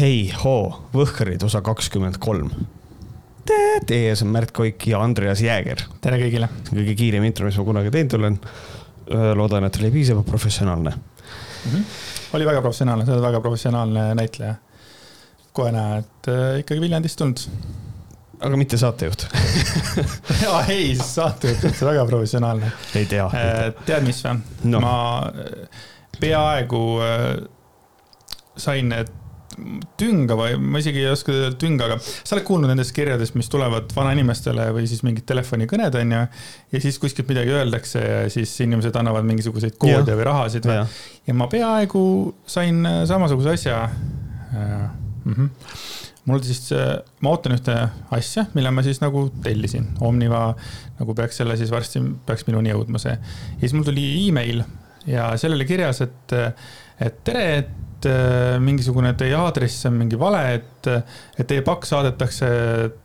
hei hoo, Võhkarid osa kakskümmend kolm. Teie ees on Märt Koik ja Andreas Jääger. tere kõigile. see on kõige kiirem intro, mis ma kunagi teinud olen. loodan, et oli piisavalt professionaalne mm. -hmm. oli väga professionaalne, sa oled väga professionaalne näitleja. kohe näha, et äh, ikkagi Viljandist tulnud. aga mitte saatejuht jaa, ei, saatejuht, üldse väga professionaalne. ei tea äh,. tead, mis või no.? ma peaaegu äh, sain need tünga või ma isegi ei oska öelda tünga, aga sa oled kuulnud nendest kirjadest, mis tulevad vanainimestele või siis mingid telefonikõned on ju. ja siis kuskilt midagi öeldakse ja siis inimesed annavad mingisuguseid koode ja. või rahasid või. ja ma peaaegu sain äh, samasuguse asja mm. -hmm. mul siis, äh, ma ootan ühte asja, mille ma siis nagu tellisin, Omniva nagu peaks selle siis varsti, peaks minuni jõudma see. ja siis mul tuli email ja seal oli kirjas, et, et tere, et et äh, mingisugune teie aadress on mingi vale, et, et teie pakk saadetakse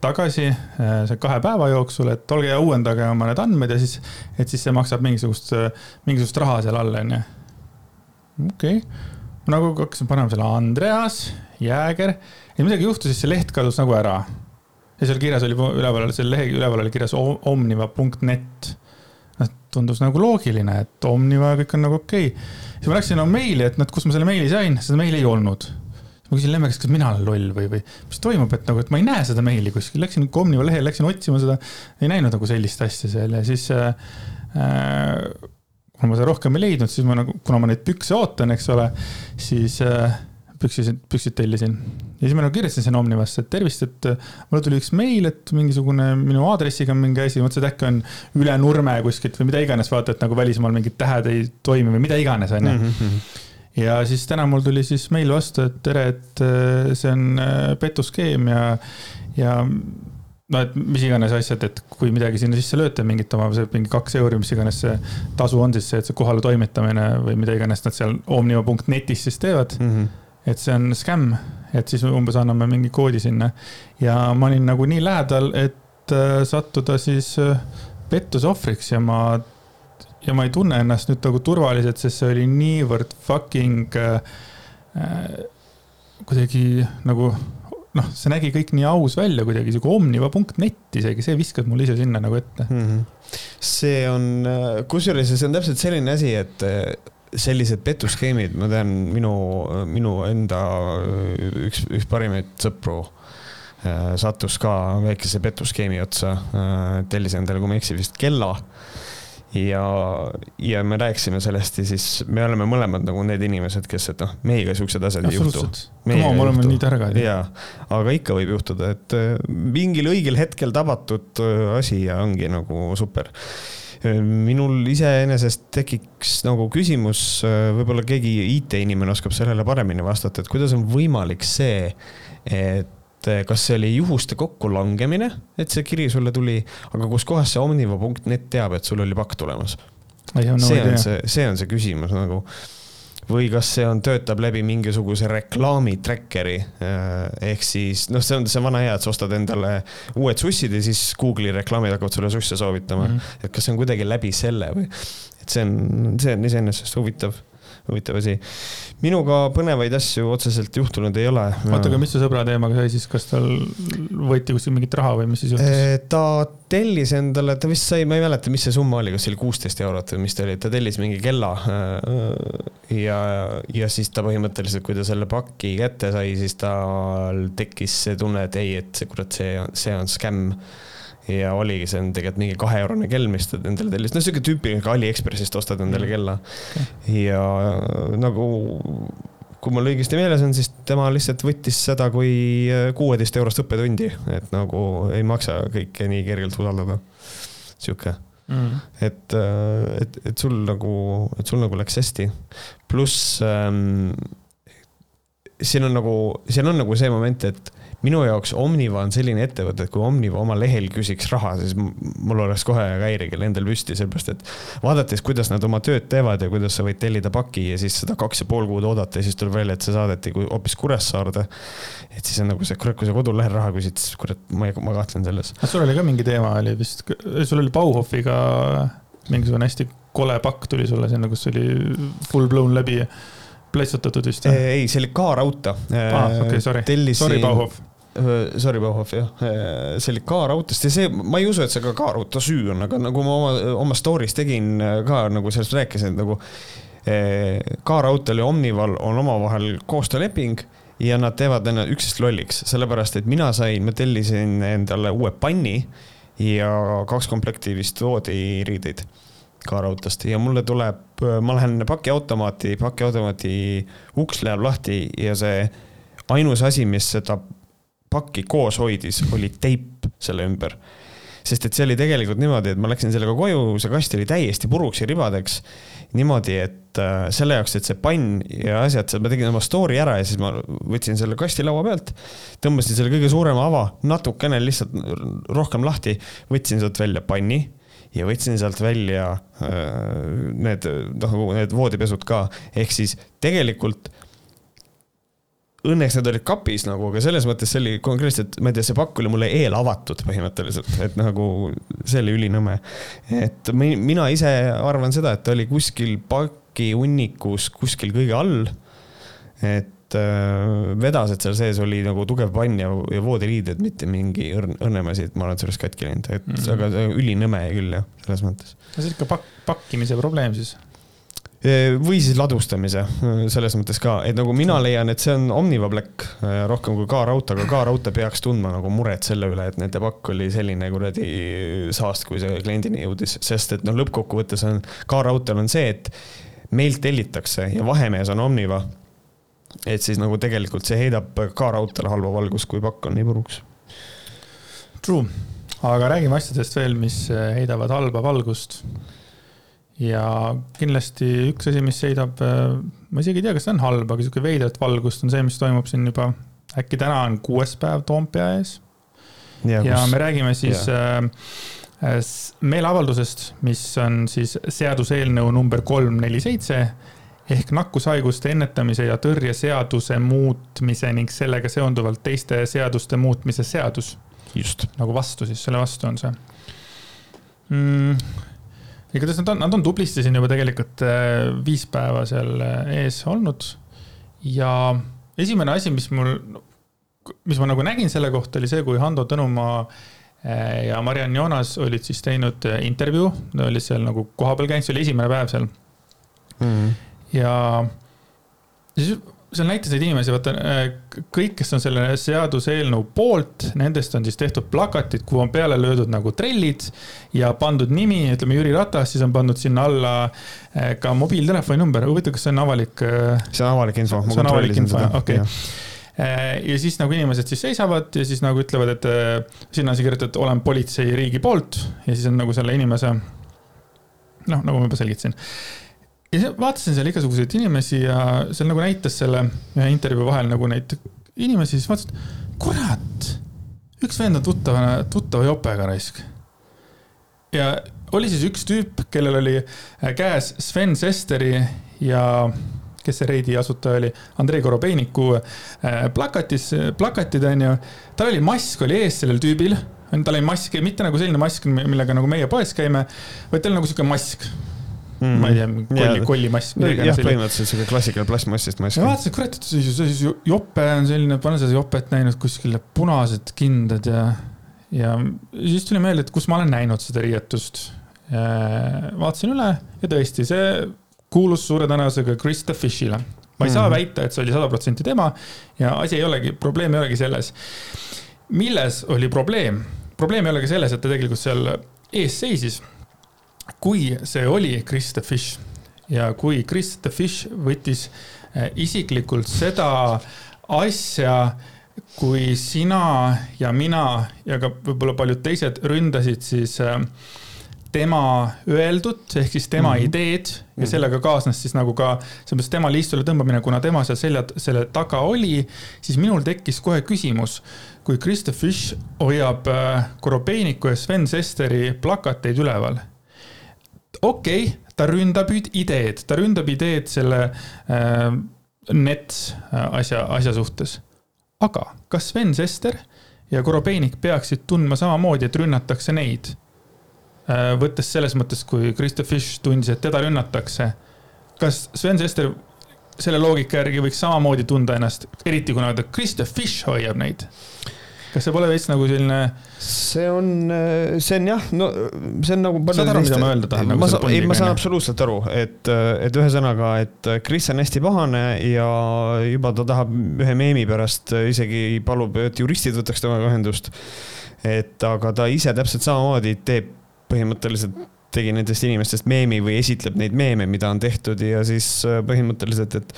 tagasi äh, kahe päeva jooksul, et olge ja uuendage oma need andmed ja siis, et siis see maksab mingisugust, mingisugust raha seal all, onju. okei okay., nagu hakkasin panema selle Andreas Jääger ja midagi juhtus, siis see leht kadus nagu ära. ja seal kirjas oli üleval, seal lehe üleval oli kirjas omniva.net tundus nagu loogiline, et Omniva ja kõik on nagu okei okay siis ma läksin oma meili, et noh, kus ma selle meili sain, seda meili ei olnud. ma küsin Lemme käest, kas mina olen loll või, või mis toimub, et nagu, et ma ei näe seda meili kuskil, läksin Omniva lehele, läksin otsima seda. ei näinud nagu sellist asja seal ja siis äh,. kuna ma seda rohkem ei leidnud, siis ma nagu, kuna ma neid pükse ootan, eks ole, siis äh, püksid, püksid tellisin. ja siis ma nagu kirjutasin sinna Omnivasse, et tervist, et äh, mulle tuli üks meil, et mingisugune minu aadressiga on mingi asi, mõtlesin, et äkki on üle nurme kuskilt või mida iganes, vaata, et nagu välismaal mingid tähed ei toimi või mida iganes, onju mhm, mhm. ja siis täna mul tuli siis meil vastu, et tere, et äh, see on äh, petuskeem ja, ja no et mis iganes asjad, et kui midagi sinna sisse lööte, mingit oma, see mingi kaks euri, mis iganes see tasu on siis see, et see kohale toimetamine või mida iganes nad seal omniva.netis siis teevad mm. -hmm et see on skämm, et siis umbes anname mingi koodi sinna. ja ma olin nagu nii lähedal, et äh, sattuda siis äh, pettuse ohvriks ja ma, ja ma ei tunne ennast nüüd nagu turvaliselt, sest see oli niivõrd fucking äh, äh, kuidagi nagu noh, see nägi kõik nii aus välja kuidagi, sihuke omniva.net isegi, see viskas mulle ise sinna nagu ette mm. -hmm. see on, kusjuures see on täpselt selline asi, et sellised petuskeemid, ma tean, minu, minu enda üks, üks parimaid sõpru äh, sattus ka väikese petuskeemi otsa, äh, tellis endale, kui ma ei eksi, vist kella. ja, ja me rääkisime sellest ja siis me oleme mõlemad nagu need inimesed, kes, et noh, meiega siuksed asjad ei juhtu. me oleme nii targad. jaa, aga ikka võib juhtuda, et äh, mingil õigel hetkel tabatud asi ja ongi nagu super minul iseenesest tekiks nagu küsimus, võib-olla keegi IT-inimene oskab sellele paremini vastata, et kuidas on võimalik see, et kas see oli juhuste kokkulangemine, et see kiri sulle tuli, aga kuskohast see omniva.net teab, et sul oli pakk tulemas? see on see, see on see küsimus nagu või kas see on, töötab läbi mingisuguse reklaami tracker'i. Äh, ehk siis noh, see on see vana hea, et sa ostad endale uued sussid ja siis Google'i reklaamid hakkavad sulle susse soovitama mm. -hmm. et kas see on kuidagi läbi selle või, et see on, see on iseenesest huvitav huvitav asi. minuga põnevaid asju otseselt juhtunud ei ole. oota, aga mis su sõbra teemaga sai siis, kas tal võeti kuskil mingit raha või mis siis juhtus? Ta tellis endale, ta vist sai, ma ei mäleta, mis see summa oli, kas see oli kuusteist eurot või mis ta oli, ta tellis mingi kella. Eh, ja, ja siis ta põhimõtteliselt, kui ta selle paki kätte sai, siis tal tekkis see tunne, et ei, et see kurat, see, see on skämm ja oligi, see on tegelikult mingi kaheeurone kell, mis ta endale tellis, no sihuke tüüpiline, ka Aliekspressist ostad endale mm. kella ja nagu, kui mul õigesti meeles on, siis tema lihtsalt võttis seda kui kuueteist eurost õppetundi, et nagu ei maksa kõike nii kergelt usaldada. sihuke mm.. et, et, et sul nagu, et sul nagu läks hästi. pluss ähm, siin on nagu, siin on nagu see moment, et minu jaoks Omniva on selline ettevõte, et kui Omniva oma lehel küsiks raha, siis mul oleks kohe häirekell endal püsti, sellepärast et vaadates, kuidas nad oma tööd teevad ja kuidas sa võid tellida paki ja siis seda kaks ja pool kuud oodata ja siis tuleb välja, et see saadeti hoopis Kuressaarde. et siis on nagu see, kurat, kui sa kodulehel raha küsid, siis kurat, ma, ma kahtlen selles. sul oli ka mingi teema oli vist, sul oli Bauhofiga mingisugune hästi kole pakk tuli sulle sinna, kus oli full blown läbi pletsutatud vist? ei, see oli K-raudtee ah,. okei okay,, sorry, sorry, Bauhof Sorry, Bauhof, jah. see oli K-raudteest ja see, ma ei usu, et see ka K-raudtee süü on, aga nagu ma oma, oma story's tegin ka nagu sellest rääkisin, et nagu K-raudteel ja Omnival on omavahel koostööleping ja nad teevad ennast üksteist lolliks, sellepärast et mina sain, ma tellisin endale uue panni ja kaks komplekti vist voodiriideid K-raudteest ja mulle tuleb, ma lähen pakiautomaati, pakiautomaati uks läheb lahti ja see ainus asi, mis seda pakki koos hoidis, oli teip selle ümber. sest et see oli tegelikult niimoodi, et ma läksin sellega koju, see kast oli täiesti puruks ja ribadeks. niimoodi, et äh, selle jaoks, et see pann ja asjad, ma tegin oma story ära ja siis ma võtsin selle kasti laua pealt. tõmbasin selle kõige suurema ava natukene lihtsalt rohkem lahti, võtsin sealt välja panni ja võtsin sealt välja äh, need, noh, need voodipesud ka, ehk siis tegelikult õnneks need olid kapis nagu, aga selles mõttes see oli konkreetselt, ma ei tea, see pakk oli mulle eelavatud põhimõtteliselt, et nagu see oli ülinõme. et mina ise arvan seda, et ta oli kuskil paki hunnikus kuskil kõige all. et äh, vedas, et seal sees oli nagu tugev pann ja, ja voodiriided, mitte mingi õrn, õrnem asi, et ma olen sellest katki läinud, et mm -hmm. aga ülinõme küll jah, selles mõttes. no see on ikka pakk, pakkimise probleem siis või siis ladustamise selles mõttes ka, et nagu mina leian, et see on Omniva Black rohkem kui K-raudtee, aga K-raudtee peaks tundma nagu muret selle üle, et nende pakk oli selline kuradi saast, kui see kliendini jõudis, sest et noh, lõppkokkuvõttes on K-raudteel on see, et meilt tellitakse ja vahemees on Omniva. et siis nagu tegelikult see heidab K-raudteele halba valgust, kui pakk on nii puruks. True, aga räägime asjadest veel, mis heidavad halba valgust ja kindlasti üks asi, mis heidab, äh, ma isegi ei tea, kas see on halb, aga sihuke veidrat valgust on see, mis toimub siin juba, äkki täna on kuues päev Toompea ees. ja, ja kus... me räägime siis ja. äh, meeleavaldusest, mis on siis seaduseelnõu number kolm neli seitse ehk nakkushaiguste ennetamise ja tõrje seaduse muutmise ning sellega seonduvalt teiste seaduste muutmise seadus. just. nagu vastu siis, selle vastu on see mm igatahes nad on, nad on tublisti siin juba tegelikult äh, viis päeva seal äh, ees olnud. ja esimene asi, mis mul, mis ma nagu nägin selle kohta, oli see, kui Hando Tõnumaa äh, ja Mariann Joonas olid siis teinud intervjuu, olid seal nagu kohapeal käinud, see oli esimene päev seal mm. -hmm. ja siis seal näitas neid inimesi, vaata äh, kõik, kes on selle seaduseelnõu poolt, nendest on siis tehtud plakatid, kuhu on peale löödud nagu trellid ja pandud nimi, ütleme Jüri Ratas, siis on pandud sinna alla äh, ka mobiiltelefoni number, huvitav, kas see on avalik? Äh, see on avalik info. see on avalik info, okei ja siis nagu inimesed siis seisavad ja siis nagu ütlevad, et sinna on siis kirjutatud, olen politseiriigi poolt ja siis on nagu selle inimese. noh, nagu ma juba selgitasin ja vaatasin seal igasuguseid inimesi ja seal nagu näitas selle intervjuu vahel nagu neid inimesi, siis vaatasin, kurat, üks vend on tuttava, tuttava jopega raisk. ja oli siis üks tüüp, kellel oli äh, käes Sven Sesteri ja kes see Reidi asutaja oli, Andrei Korobeiniku äh, plakatis, plakatid onju. tal oli mask oli ees sellel tüübil, tal oli mask, mitte nagu selline mask, millega nagu meie poes käime, vaid tal nagu sihuke mask mm, ma ei tea, kolli, kollimass. jah, põhimõtteliselt sihuke klassikaline plastmassist mask. ja vaatasin, kurat, siis, jope on selline, pole seda jopet näinud kuskil, punased kindad ja, ja siis tuli meelde, et kus ma olen näinud seda riietust. vaatasin üle ja tõesti, see kuulus suure tõenäosusega Krista Fishile. ma ei mm saa mhm. väita, et see oli sada protsenti tema ja asi ei olegi, probleem ei olegi selles. milles oli probleem? probleem ei olegi selles, et ta tegelikult seal ees seisis kui see oli Chris the Fish ja kui Chris the Fish võttis eh, isiklikult seda asja, kui sina ja mina ja ka võib-olla paljud teised ründasid siis eh, tema öeldut ehk siis tema mm -hmm. ideed ja -hmm. sellega kaasnes siis nagu ka selles mõttes tema liistule tõmbamine, kuna tema seal selja, selle taga oli, siis minul tekkis kohe küsimus, kui Krista Fish hoiab eh, Korobeiniku ja Sven Sesteri plakateid üleval okei okay,, ta ründab ideed, ta ründab ideed selle äh, Nets äh, asja, asja suhtes. aga kas Sven Sester ja Korobeinik peaksid tundma samamoodi, et rünnatakse neid äh,? võttes selles mõttes, kui Kristo Fish tundis, et teda rünnatakse. kas Sven Sester selle loogika järgi võiks samamoodi tunda ennast, eriti kuna ta Krista Fish hoiab neid. Kas see pole veits nagu selline? see on, see on jah, no see on nagu. saad aru, mida ma öelda tahan? Nagu ma saan, ei, ma saan absoluutselt aru, et, et ühesõnaga, et Kris on hästi pahane ja juba ta tahab ühe meemi pärast isegi palub, et juristid võtaks temaga ühendust. et aga ta ise täpselt samamoodi teeb põhimõtteliselt tegi nendest inimestest meemi või esitleb neid meeme, mida on tehtud ja siis äh, põhimõtteliselt, et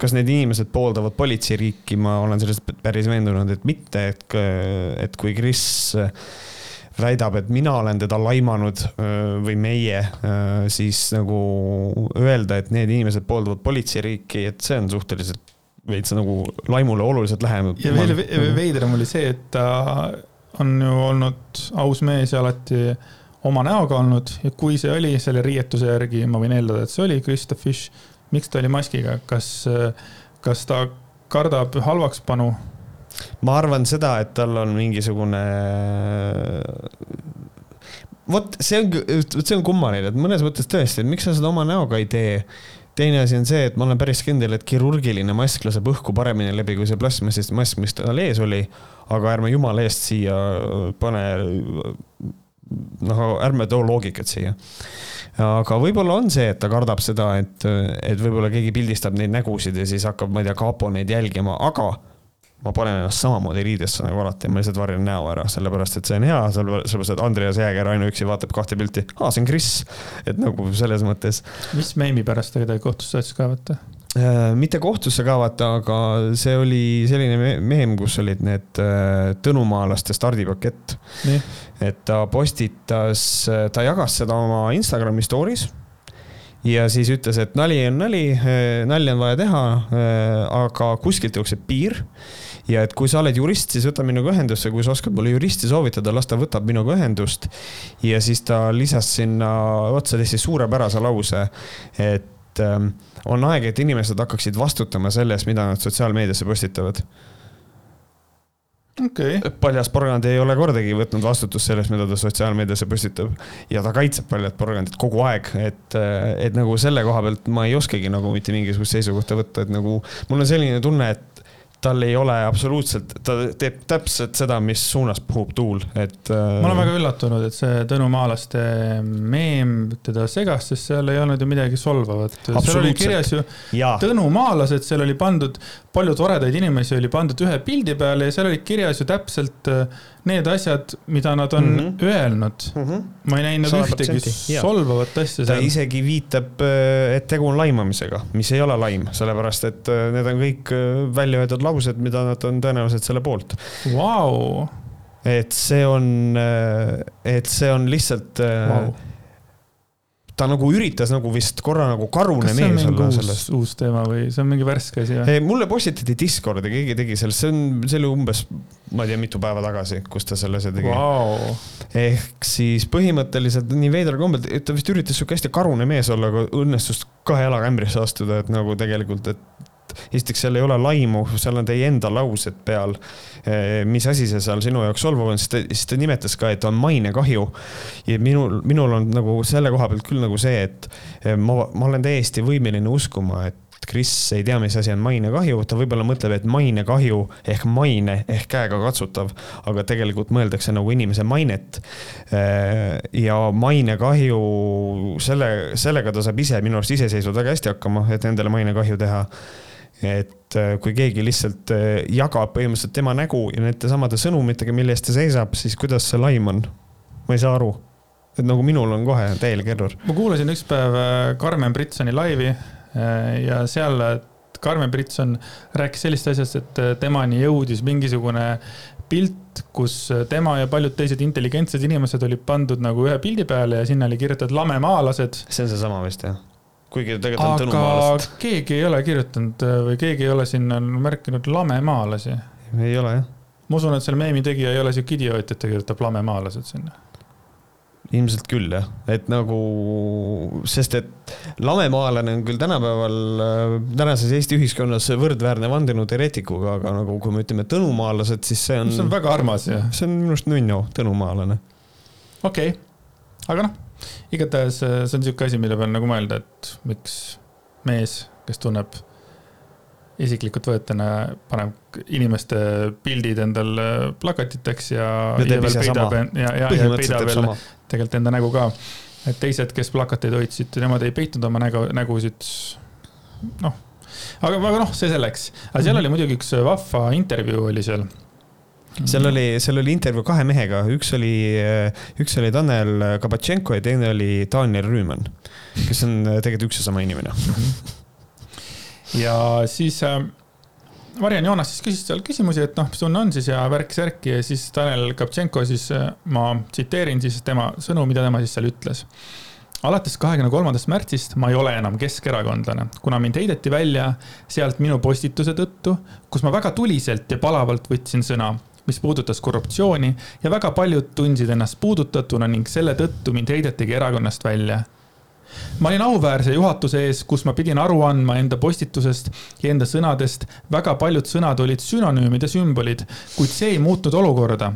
kas need inimesed pooldavad politseiriiki, ma olen sellest päris veendunud, et mitte, et, et kui Kris äh, väidab, et mina olen teda laimanud äh, või meie, siis nagu öelda, et need inimesed pooldavad politseiriiki, et see on suhteliselt veits nagu laimule oluliselt lähem. ja veel veidram oli see, et ta on ju olnud aus mees ja alati oma näoga olnud ja kui see oli selle riietuse järgi, ma võin eeldada, et see oli Krista Fish. miks ta oli maskiga, kas, kas ta kardab halvakspanu? ma arvan seda, et tal on mingisugune. vot see on, see on kummaline, et mõnes mõttes tõesti, et miks sa seda oma näoga ei tee teine asi on see, et ma olen päris kindel, et kirurgiline mask laseb õhku paremini läbi kui see plastmassist mask, mis tal ees oli. aga ärme jumala eest siia pane noh, ärme too loogikat siia. aga võib-olla on see, et ta kardab seda, et, et võib-olla keegi pildistab neid nägusid ja siis hakkab, ma ei tea, kapo neid jälgima, aga ma panen ennast samamoodi riidesse nagu alati, ma lihtsalt varjan näo ära, sellepärast et see on hea, sellepärast et Andreas Jääger ainuüksi vaatab kahte pilti, aa, see on Kris. et nagu selles mõttes. mis meemi pärast ta kedagi kohtusse saatis kaevata? Äh, mitte kohtusse kaevata, aga see oli selline meem, kus olid need äh, tõnumaalaste stardipakett. et ta postitas, ta jagas seda oma Instagrami story's ja siis ütles, et nali on nali, äh, nalja on vaja teha, aga kuskilt jookseb piir. ja et kui sa oled jurist, siis võta minuga ühendusse, kui sa oskad mulle juristi soovitada, las ta võtab minuga ühendust. ja siis ta lisas sinna otsa täiesti suurepärase lause, et et ähm, on aeg, et inimesed hakkaksid vastutama selle eest, mida nad sotsiaalmeediasse postitavad. Okay.. paljas porgand ei ole kordagi võtnud vastutust sellest, mida ta sotsiaalmeediasse postitab. Ja ta kaitseb paljat porgandit kogu aeg, et, äh, et nagu selle koha pealt ma ei oskagi nagu mitte mingisugust seisukohta võtta, et nagu mul on selline tunne, et tal ei ole absoluutselt, ta teeb täpselt seda, mis suunas puhub tuul, et. ma olen väga üllatunud, et see Tõnu Maalaste meem teda segas, sest seal ei olnud ju midagi solvavat. seal oli kirjas ju ja. Tõnu Maalased, seal oli pandud, palju toredaid inimesi oli pandud ühe pildi peale ja seal oli kirjas ju täpselt need asjad, mida nad on mm -hmm. öelnud mm. -hmm. ma ei näinud ühtegi solvavat asja seal. ta isegi viitab, et tegu on laimamisega, mis ei ole laim, sellepärast et need on kõik välja öeldud laused, mida nad on tõenäoliselt selle poolt wow.. et see on, et see on lihtsalt wow ta nagu üritas nagu vist korra nagu karune mees olla sellest. uus teema või see on mingi värske asi või? mulle postitati Discordi, keegi tegi sellest, see on, see oli umbes, ma ei tea, mitu päeva tagasi, kus ta selle tegi wow.. ehk siis põhimõtteliselt nii veidral kombel, ta vist üritas sihuke hästi karune mees olla, aga õnnestus kahe jalaga ämbrisse astuda, et nagu tegelikult, et esiteks seal ei ole laimu, seal on teie enda laused peal. Eh, mis asi see seal sinu jaoks solvav on, siis ta, siis ta nimetas ka, et on mainekahju. ja minul, minul on nagu selle koha pealt küll nagu see, et eh, ma, ma olen täiesti võimeline uskuma, et Kris ei tea, mis asi on mainekahju, ta võib-olla mõtleb, et mainekahju ehk maine ehk käega katsutav, aga tegelikult mõeldakse nagu inimese mainet. Eh, ja mainekahju, selle, sellega ta saab ise minu arust iseseisvalt väga hästi hakkama, et endale mainekahju teha et äh, kui keegi lihtsalt äh, jagab põhimõtteliselt tema nägu ja nende samade sõnumitega, mille eest ta seisab, siis kuidas see laim on? ma ei saa aru. et nagu minul on kohe täielik error. ma kuulasin üks päev äh, Karmen Britsoni laivi ja seal Karmen Britson rääkis sellist asjast, et temani jõudis mingisugune pilt, kus tema ja paljud teised intelligentsed inimesed olid pandud nagu ühe pildi peale ja sinna oli kirjutatud lamemaalased. see on seesama vist jah? Kuigi tegelikult on Tõnu Maalast. keegi ei ole kirjutanud äh, või keegi ei ole sinna märkinud lamemaalasi. ei ole jah. ma usun, et selle meemi tegija ei ole sihuke idioot, et ta kirjutab lamemaalased sinna. ilmselt küll jah, et nagu, sest et lamemaalane on küll tänapäeval, äh, tänases Eesti ühiskonnas võrdväärne vandenõuteoreetikuga, aga nagu kui me ütleme tõnumaalased, siis see on. see on väga armas jah. see on minu arust nunnu, tõnumaalane. okei okay., aga noh igatahes äh, see on niisugune asi, mille peal nagu mõelda, et miks mees, kes tunneb isiklikult võetuna paneb inimeste pildid endal plakatiteks ja. ja ja, ja, ja peidab veel tegelikult enda nägu ka. et teised, kes plakateid hoidsid, nemad ei peitnud oma nägu, nägusid. noh, aga, aga noh, see selleks. aga seal mm -hmm. oli muidugi üks vahva intervjuu oli seal seal oli, seal oli intervjuu kahe mehega, üks oli, üks oli Tanel Kabatšenko ja teine oli Daniel Rüüman, kes on tegelikult üks ja sama inimene. ja siis äh, Mariann Joonas siis küsis seal küsimusi, et noh, mis tunne on siis ja värk-särki ja siis Tanel Kaptšenko siis, äh, ma tsiteerin siis tema sõnu, mida tema siis seal ütles. alates kahekümne kolmandast märtsist ma ei ole enam keskerakondlane, kuna mind heideti välja sealt minu postituse tõttu, kus ma väga tuliselt ja palavalt võtsin sõna mis puudutas korruptsiooni ja väga paljud tundsid ennast puudutatuna ning selle tõttu mind heidetigi erakonnast välja ma olin auväärse juhatuse ees, kus ma pidin aru andma enda postitusest ja enda sõnadest. väga paljud sõnad olid sünonüümid ja sümbolid, kuid see ei muutnud olukorda.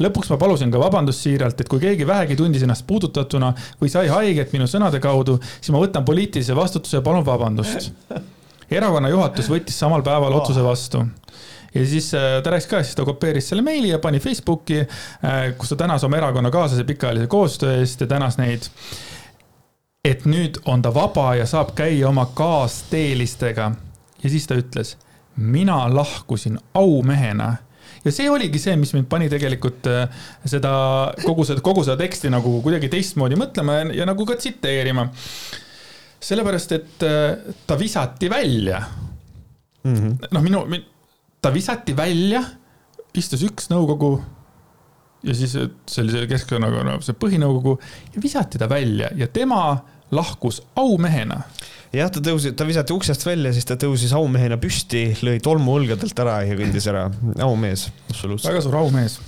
lõpuks ma palusin ka vabandust siiralt, et kui keegi vähegi tundis ennast puudutatuna või sai haiget minu sõnade kaudu, siis ma võtan poliitilise vastutuse ja palun vabandust. erakonna juhatus võttis samal päeval otsuse vastu ja siis äh, ta rääkis ka, siis ta kopeeris selle meili ja pani Facebooki, äh, kus ta tänas oma erakonnakaaslase pikaajalise koostöö eest ja tänas neid et nüüd on ta vaba ja saab käia oma kaasteelistega. ja siis ta ütles, mina lahkusin aumehena ja see oligi see, mis mind pani tegelikult äh, seda kogu seda, kogu seda teksti nagu kuidagi teistmoodi mõtlema ja, ja nagu ka tsiteerima. sellepärast, et ta visati välja mm -hmm.. noh, minu, ta visati välja, istus üks nõukogu ja siis see Keskerakonna see põhinõukogu ja visati ta välja ja tema lahkus aumehena. jah, ta tõusis, ta visati uksest välja, siis ta tõusis aumehena püsti, lõi tolmu õlgadelt ära ja kõndis ära. aumees, absoluutselt. väga suur aumees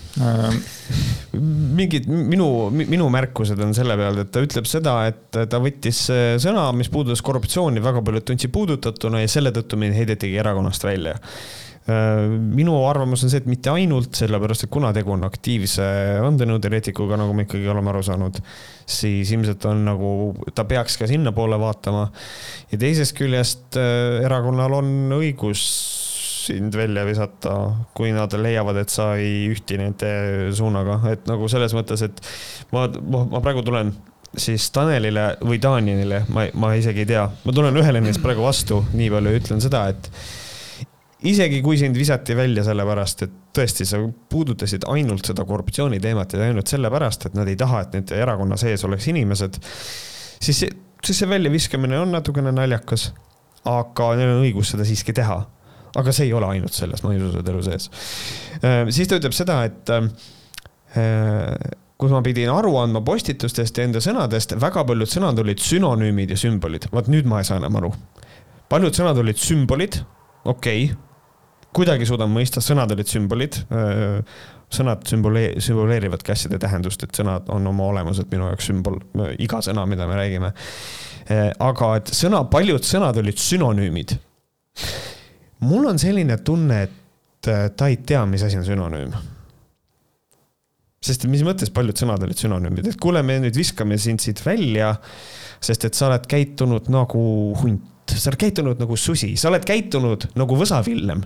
mingid minu, minu märkused on selle peale, et ta ütleb seda, et ta võttis sõna, mis puudutas korruptsiooni, väga paljud tundsid puudutatuna ja selle tõttu mind heidetigi erakonnast välja Äh, minu arvamus on see, et mitte ainult sellepärast, et kuna tegu on aktiivse vandenõuteoreetikuga, nagu me ikkagi oleme aru saanud, siis ilmselt on nagu, ta peaks ka sinnapoole vaatama. ja teisest küljest äh, erakonnal on õigus sind välja visata, kui nad leiavad, et sa ei ühti nende suunaga, et nagu selles mõttes, et ma, ma praegu tulen siis Tanelile või Danielile, ma, ma isegi ei tea, ma tulen ühele neist praegu vastu, nii palju ütlen seda, et isegi kui sind visati välja sellepärast, et tõesti, sa puudutasid ainult seda korruptsiooni teemat ja ainult sellepärast, et nad ei taha, et nende erakonna sees oleks inimesed, siis siis see väljaviskamine on natukene naljakas. aga neil on õigus seda siiski teha. aga see ei ole ainult selles maisusõdelu sees. Äh, siis ta ütleb seda, et äh, kus ma pidin aru andma postitustest ja enda sõnadest, väga paljud sõnad olid sünonüümid ja sümbolid. vaat nüüd ma ei saa enam aru. paljud sõnad olid sümbolid, okei okay kuidagi suudan mõista, sõnad olid sümbolid. sõnad sümbolee-, sümboleerivadki asjade tähendust, et sõnad on oma olemuselt minu jaoks sümbol, iga sõna, mida me räägime. aga et sõna, paljud sõnad olid sünonüümid. mul on selline tunne, et ta ei tea, mis asi on sünonüüm sest mis mõttes paljud sõnad olid sünonüümid, et kuule, me nüüd viskame sind siit välja, sest et sa oled käitunud nagu hunt sa oled käitunud nagu susi, sa oled käitunud nagu võsavillem.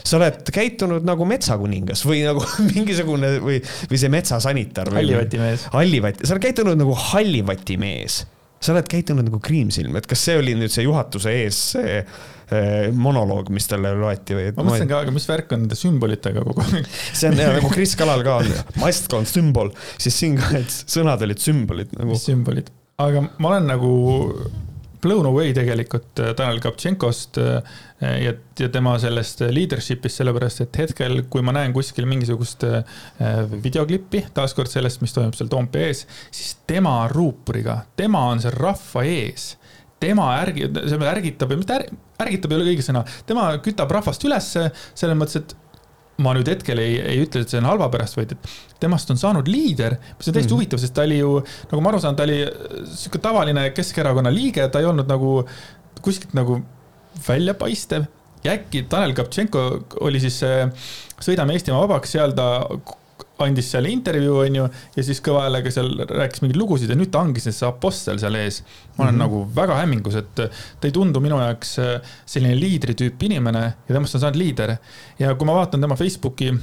sa oled käitunud nagu metsakuningas või nagu mingisugune või, või see metsasanitar. hallivatimees. hallivati, sa oled käitunud nagu hallivatimees. sa oled käitunud nagu kriimsilm, et kas see oli nüüd see juhatuse ees see eh, monoloog, mis talle loeti või? ma mõtlesin ka, aga mis värk on nende sümbolitega kogu aeg? see on jah, nagu Kris Kalal ka on, mask on sümbol, siis siin ka, et sõnad olid sümbolid nagu. mis sümbolid? aga ma olen nagu blown away tegelikult äh, Tanel Kaptšenkost äh, ja, ja tema sellest leadership'ist, sellepärast et hetkel, kui ma näen kuskil mingisugust äh, videoklippi, taaskord sellest, mis toimub seal Toompea ees, siis tema ruuporiga, tema on seal rahva ees. Tema ärgi-, ärgitab, mitte ärgitab ei ole õige sõna, tema kütab rahvast ülesse selles mõttes, et ma nüüd hetkel ei, ei ütle, et see on halva pärast, vaid et temast on saanud liider, mis on täiesti mm. huvitav, sest ta oli ju, nagu ma aru saan, ta oli sihuke tavaline Keskerakonna liige, ta ei olnud nagu kuskilt nagu väljapaistev. ja äkki Tanel Kaptšenko oli siis Sõidame Eestimaa vabaks, seal ta andis seal intervjuu, onju, ja siis kõva häälega seal rääkis mingeid lugusid ja nüüd ta ongi see apostel seal ees. ma olen mm -hmm. nagu väga hämmingus, et ta ei tundu minu jaoks äh, selline liidri tüüp inimene ja temast on saanud liider. ja kui ma vaatan tema Facebooki,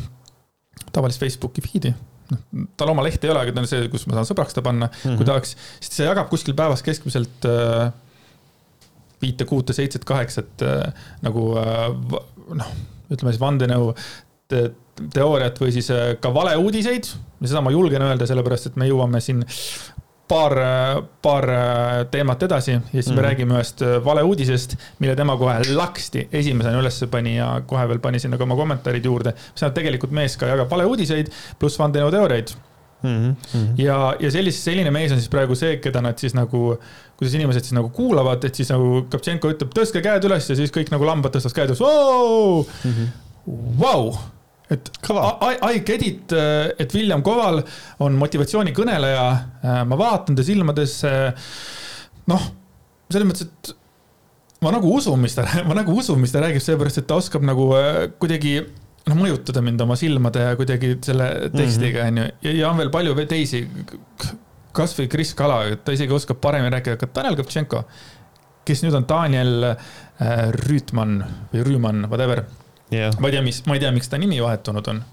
tavalist Facebooki feed'i noh, tal oma lehte ei ole, aga ta on see, kus ma saan sõbraks ta panna mm, -hmm. kui mhm. tahaks, siis ta jagab kuskil päevas keskmiselt äh, viite, kuute, seitset, kaheksat äh, nagu äh, noh, ütleme siis vandenõu teooriat või siis äh, ka valeuudiseid. seda ma julgen öelda, sellepärast et me jõuame siin paar, paar äh, teemat edasi ja siis mm. me mhm. räägime ühest äh, valeuudisest, mille tema kohe laksti esimesena üles pani ja kohe veel pani sinna ka oma kommentaarid juurde. mis tähendab, tegelikult mees ka jagab valeuudiseid pluss vandenõuteooriaid mm. -hmm. ja, ja sellise, selline mees on siis praegu see, keda nad siis nagu, kuidas inimesed siis nagu kuulavad, et siis nagu Kaptšenko ütleb, tõstke käed üles ja siis kõik nagu lambad tõstavad käed üles. Vau, et I, I get it, äh, et William Koval on motivatsioonikõneleja. Äh, ma vaatan ta silmadesse. noh, selles mõttes, et ma nagu usun, mis ta, ma nagu usun, mis ta räägib, seepärast et ta oskab nagu äh, kuidagi noh, mõjutada mind oma silmade ja kuidagi selle tekstiga, mhm. onju. ja, ja on veel palju teisi. kasvõi Kris Kala, ta isegi oskab paremini rääkida, aga Tanel Kõptšenko, kes nüüd on Daniel Rüütman või Rüüman, whatever yeah.. ma ei tea, mis, ma ei tea, miks ta nimi vahetunud on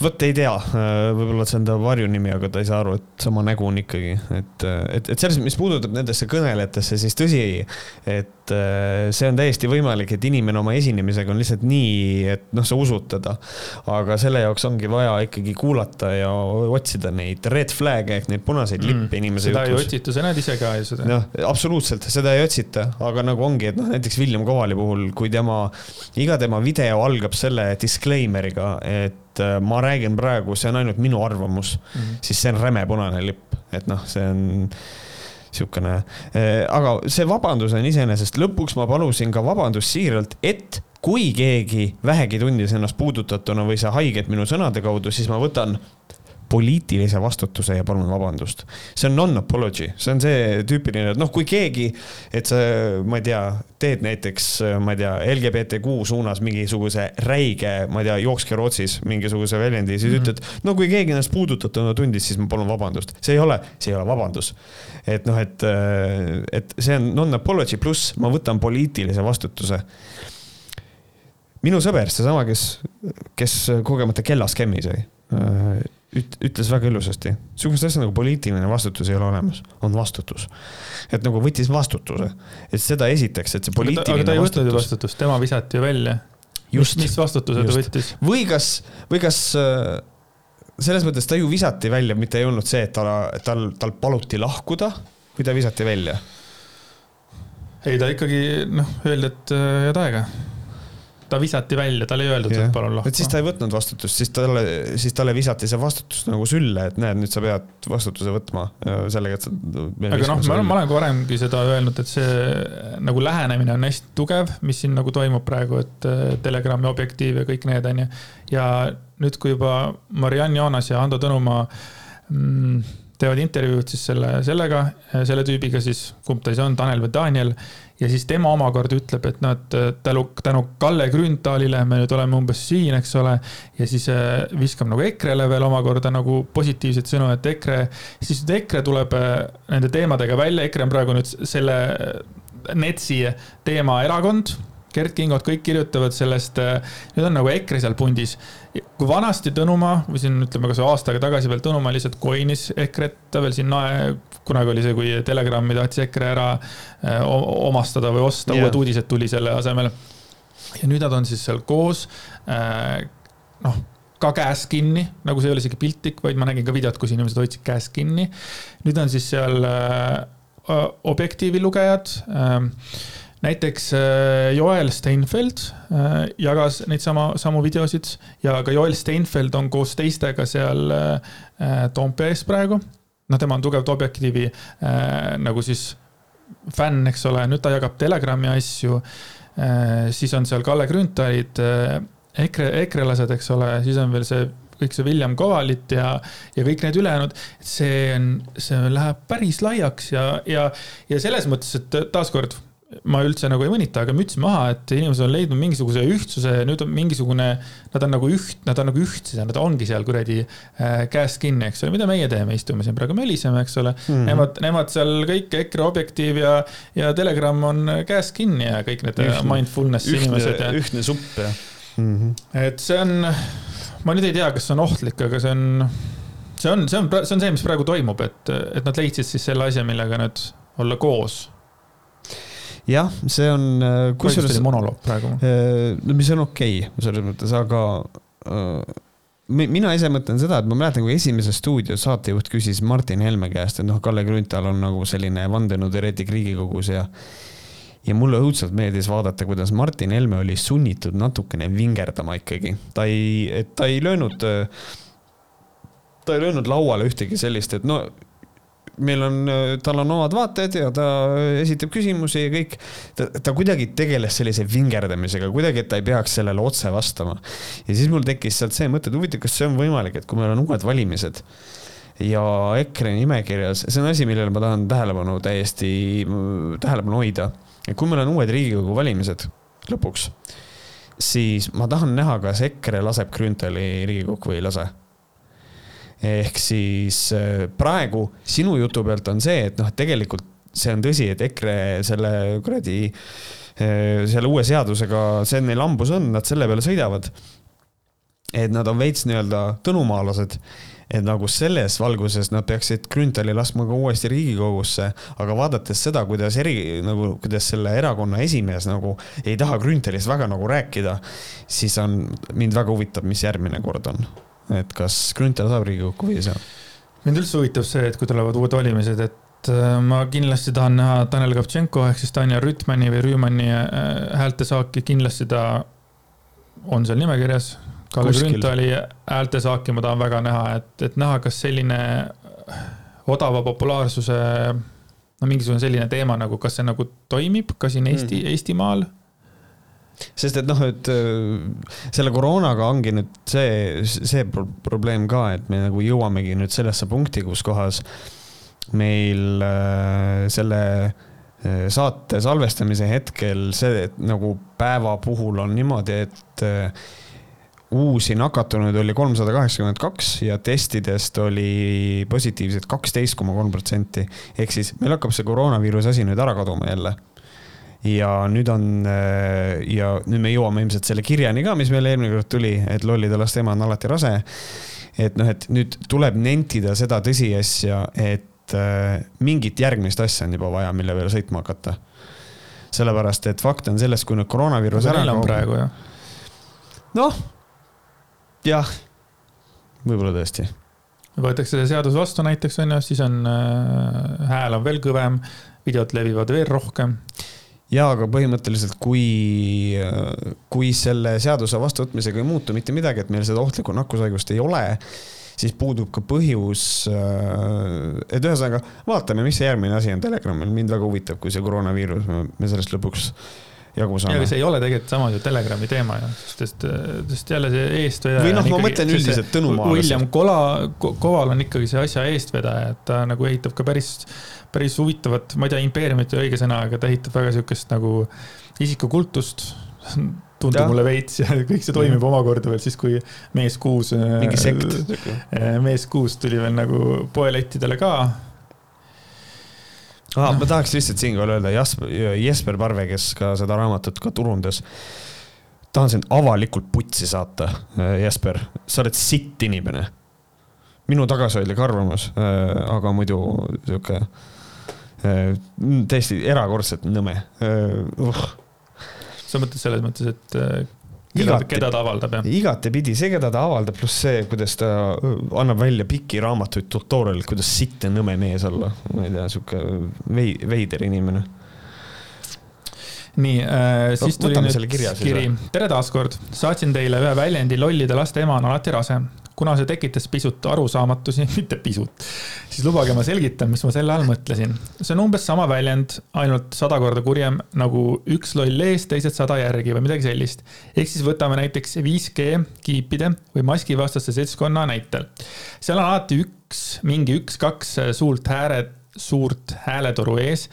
vot ei tea, võib-olla see on ta varjunimi, aga ta ei saa aru, et sama nägu on ikkagi, et, et, et selles, mis puudutab nendesse kõnelejatesse, siis tõsi, et äh, see on täiesti võimalik, et inimene oma esinemisega on lihtsalt nii, et noh, sa usud teda. aga selle jaoks ongi vaja ikkagi kuulata ja otsida neid red flag'e ehk neid punaseid lippe mm, inimese seda jutus. ei otsita, sa näed ise ka ju seda. noh, absoluutselt, seda ei otsita, aga nagu ongi, et noh, näiteks William Kovali puhul, kui tema, iga tema video algab selle disclaimer'iga, et et äh, ma räägin praegu, see on ainult minu arvamus mm, -hmm. siis see on räme punane lipp, et noh, see on sihukene, äh, aga see vabandus on iseenesest, lõpuks ma palusin ka vabandust siiralt, et kui keegi vähegi tundis ennast puudutatuna või sai haiget minu sõnade kaudu, siis ma võtan poliitilise vastutuse ja palun vabandust. see on non-apology, see on see tüüpiline, et noh, kui keegi, et sa, ma ei tea, teed näiteks, ma ei tea, LGBTQ suunas mingisuguse räige, ma ei tea, jookske Rootsis mingisuguse väljendi, siis mm -hmm. ütled, no kui keegi ennast puudutatuna tundis, siis ma palun vabandust. see ei ole, see ei ole vabandus. et noh, et, et see on non-apology pluss ma võtan poliitilise vastutuse minu sõber, seesama, kes, kes kogemata kellaskämmi sai üt-, ütles väga ilusasti, sihukest asja nagu poliitiline vastutus ei ole olemas, on vastutus. et nagu võttis vastutuse, et seda esiteks, et see poliitiline aga ta ei võtnud ju vastutust, tema visati ju välja. mis, mis vastutuse just. ta võttis? või kas, või kas äh, selles mõttes ta ju visati välja, mitte ei olnud see, et ta, tal, tal paluti lahkuda, kui ta visati välja? ei, ta ikkagi noh, öeldi, et äh, head aega ta visati välja, talle ei öeldud, et palun lahku. et siis ta ei võtnud vastutust, siis talle, siis talle visati see vastutus nagu sülle, et näed, nüüd sa pead vastutuse võtma sellega, et sa. aga noh, ma olen, ma olen ka varemgi seda öelnud, et see nagu lähenemine on hästi tugev, mis siin nagu toimub praegu, et äh, Telegrami objektiiv ja kõik need on ju. ja nüüd, kui juba Mariann Joonas ja Ando Tõnumaa mm, teevad intervjuud siis selle, sellega, selle tüübiga siis, kumb ta siis on, Tanel või Daniel ja siis tema omakorda ütleb, et noh, et tänu, tänu Kalle Grünthalile me nüüd oleme umbes siin, eks ole. ja siis äh, viskab nagu EKRE-le veel omakorda nagu positiivseid sõnu, et EKRE, siis nüüd EKRE tuleb äh, nende teemadega välja, EKRE on praegu nüüd selle äh, NETS-i teemaerakond Gerd Kingot, kõik kirjutavad sellest, äh, nüüd on nagu EKRE seal pundis. kui vanasti Tõnumaa või siin ütleme, kas aasta aega tagasi veel Tõnumaa lihtsalt coin'is EKRE-t, ta veel siin nae, kunagi oli see, kui Telegrami tahtis EKRE ära äh, omastada või osta yeah., uued uudised tuli selle asemel. ja nüüd nad on siis seal koos, äh, noh ka käes kinni, nagu see ei ole isegi piltlik, vaid ma nägin ka videot, kus inimesed hoidsid käes kinni. nüüd on siis seal objektiivi lugejad äh, näiteks äh, Joel Steinfeld äh, jagas neid sama, samu videosid ja ka Joel Steinfeld on koos teistega seal äh, Toompees praegu. noh, tema on tugev Objektiivi nagu siis fänn, eks ole, nüüd ta jagab Telegrami asju. siis on seal Kalle Grünthalid, EKRE, ekrelased, eks ole, siis on veel see kõik see William Kovalit ja, ja kõik need ülejäänud, see on, see läheb päris laiaks ja, ja, ja selles mõttes, et taaskord ma üldse nagu ei mõnita, aga müts maha, et inimesed on leidnud mingisuguse ühtsuse ja nüüd on mingisugune, nad on nagu üht, nad on nagu ühtsed ja nad ongi seal kuradi äh, käest kinni, eks ole, mida meie teeme, istume siin praegu möliseme, eks ole mm. -hmm. Nemad, nemad seal kõik EKRE Objektiiv ja, ja Telegram on käest kinni ja kõik need ühtne, mindfulness ühtne, inimesed ja. ühtne supp ja mm. -hmm. et see on, ma nüüd ei tea, kas see on ohtlik, aga see on, see on, see on, see on see, mis praegu toimub, et, et nad leidsid siis selle asja, millega nüüd olla koos jah, see on. Äh, kusjuures. monoloog praegu. Äh, no mis on okei okay, selles mõttes, aga äh, mina ise mõtlen seda, et ma mäletan, kui esimese stuudio saatejuht küsis Martin Helme käest, et noh, Kalle Grünthal on nagu selline vandenõuteoreetik Riigikogus ja ja mulle õudselt meeldis vaadata, kuidas Martin Helme oli sunnitud natukene vingerdama ikkagi. ta ei, ta ei löönud, ta ei löönud lauale ühtegi sellist, et no meil on, tal on omad vaated ja ta esitab küsimusi ja kõik. ta, ta kuidagi tegeles sellise vingerdamisega, kuidagi, et ta ei peaks sellele otse vastama. ja siis mul tekkis sealt see mõte, et huvitav, kas see on võimalik, et kui meil on uued valimised ja EKRE nimekirjas, see on asi, millele ma tahan tähelepanu täiesti, tähelepanu hoida. et kui meil on uued Riigikogu valimised lõpuks, siis ma tahan näha, kas EKRE laseb Grünthali Riigikokku või ei lase ehk siis äh, praegu sinu jutu pealt on see, et noh, et tegelikult see on tõsi, et EKRE selle kuradi, äh, selle uue seadusega, see neil hambus on, nad selle peale sõidavad. et nad on veits nii-öelda tõnumaalased. Et nagu selles valguses nad peaksid Grünthali laskma ka uuesti Riigikogusse, aga vaadates seda, kuidas eri, nagu, kuidas selle erakonna esimees nagu ei taha Grünthalist väga nagu rääkida, siis on, mind väga huvitab, mis järgmine kord on et kas Grünthal saab Riigikokku või ei saa? mind üldse huvitab see, et kui tulevad uued valimised, et äh, ma kindlasti tahan näha Tanel Kavtšenko ehk siis Tanja Rütmani või Rüümanni äh, häältesaaki, kindlasti ta on seal nimekirjas. Kalle Grünthali häältesaaki ma tahan väga näha, et, et näha, kas selline odava populaarsuse, no mingisugune selline teema nagu, kas see nagu toimib ka siin Eesti mm., Eestimaal sest et noh, et äh, selle koroonaga ongi nüüd see, see probleem ka, et me nagu jõuamegi nüüd sellesse punkti, kus kohas meil äh, selle äh, saate salvestamise hetkel see nagu päeva puhul on niimoodi, et uusi nakatunuid oli kolmsada kaheksakümmend kaks ja testidest oli positiivseid kaksteist koma kolm protsenti. ehk siis meil hakkab see koroonaviiruse asi nüüd ära kaduma jälle ja nüüd on äh, ja nüüd me jõuame ilmselt selle kirjani ka, mis meile eelmine kord tuli, et lollide laste ema on alati rase. et noh, et nüüd tuleb nentida seda tõsiasja, et äh, mingit järgmist asja on juba vaja, mille peale sõitma hakata. sellepärast, et fakt on selles, kui nüüd koroonaviirus ära kaob. praegu jah. noh, jah, võib-olla tõesti võetakse see seadus vastu näiteks on ju, siis on äh, hääl on veel kõvem, videod levivad veel rohkem jaa, aga põhimõtteliselt, kui, kui selle seaduse vastuvõtmisega ei muutu mitte midagi, et meil seda ohtlikku nakkushaigust ei ole, siis puudub ka põhjus, et ühesõnaga vaatame, mis see järgmine asi on Telegramil, mind väga huvitab, kui see koroonaviirus, me sellest lõpuks jagu saame. aga see ei ole tegelikult samas ju Telegrami teema ju, sest, sest jälle see eestvedaja. või noh, ma mõtlen üldiselt Tõnu Maalas. William Kola, Koval on ikkagi see asja eestvedaja, et ta nagu ehitab ka päris päris huvitavat, ma ei tea, impeeriumit ei ole õige sõna, aga ta ehitab väga sihukest nagu isikukultust tundub ja. mulle veits ja kõik see toimib omakorda veel siis, kui mees kuus. mingi sekt. Äh, mees kuus tuli veel nagu poelettidele ka. Ah, ma tahaks lihtsalt siinkohal öelda Jasper, Jesper Parve, kes ka seda raamatut ka turundas. tahan sind avalikult putsi saata, Jesper, sa oled sitt inimene. minu tagasihoidlik arvamus, aga muidu sihuke täiesti erakordselt nõme uh.. sa mõtled selles mõttes, et keda, keda ta avaldab, jah? igatepidi, see, keda ta avaldab, pluss see, kuidas ta annab välja pikki raamatuid, tutorial'id, kuidas sitt ja nõme mees olla. ma ei tea, sihuke vei-, veider inimene nii äh,, siis no, tuli nüüd kiri. tere taaskord, saatsin teile ühe väljendi lollide laste ema on alati rase kuna see tekitas pisut arusaamatusi, mitte pisut, siis lubage, ma selgitan, mis ma selle all mõtlesin. see on umbes sama väljend, ainult sada korda kurjem nagu üks loll ees, teised sada järgi või midagi sellist. ehk siis võtame näiteks 5G kiipide või maskivastaste seltskonna näitel. seal on alati üks, mingi üks-kaks suurt hääle, suurt hääletoru ees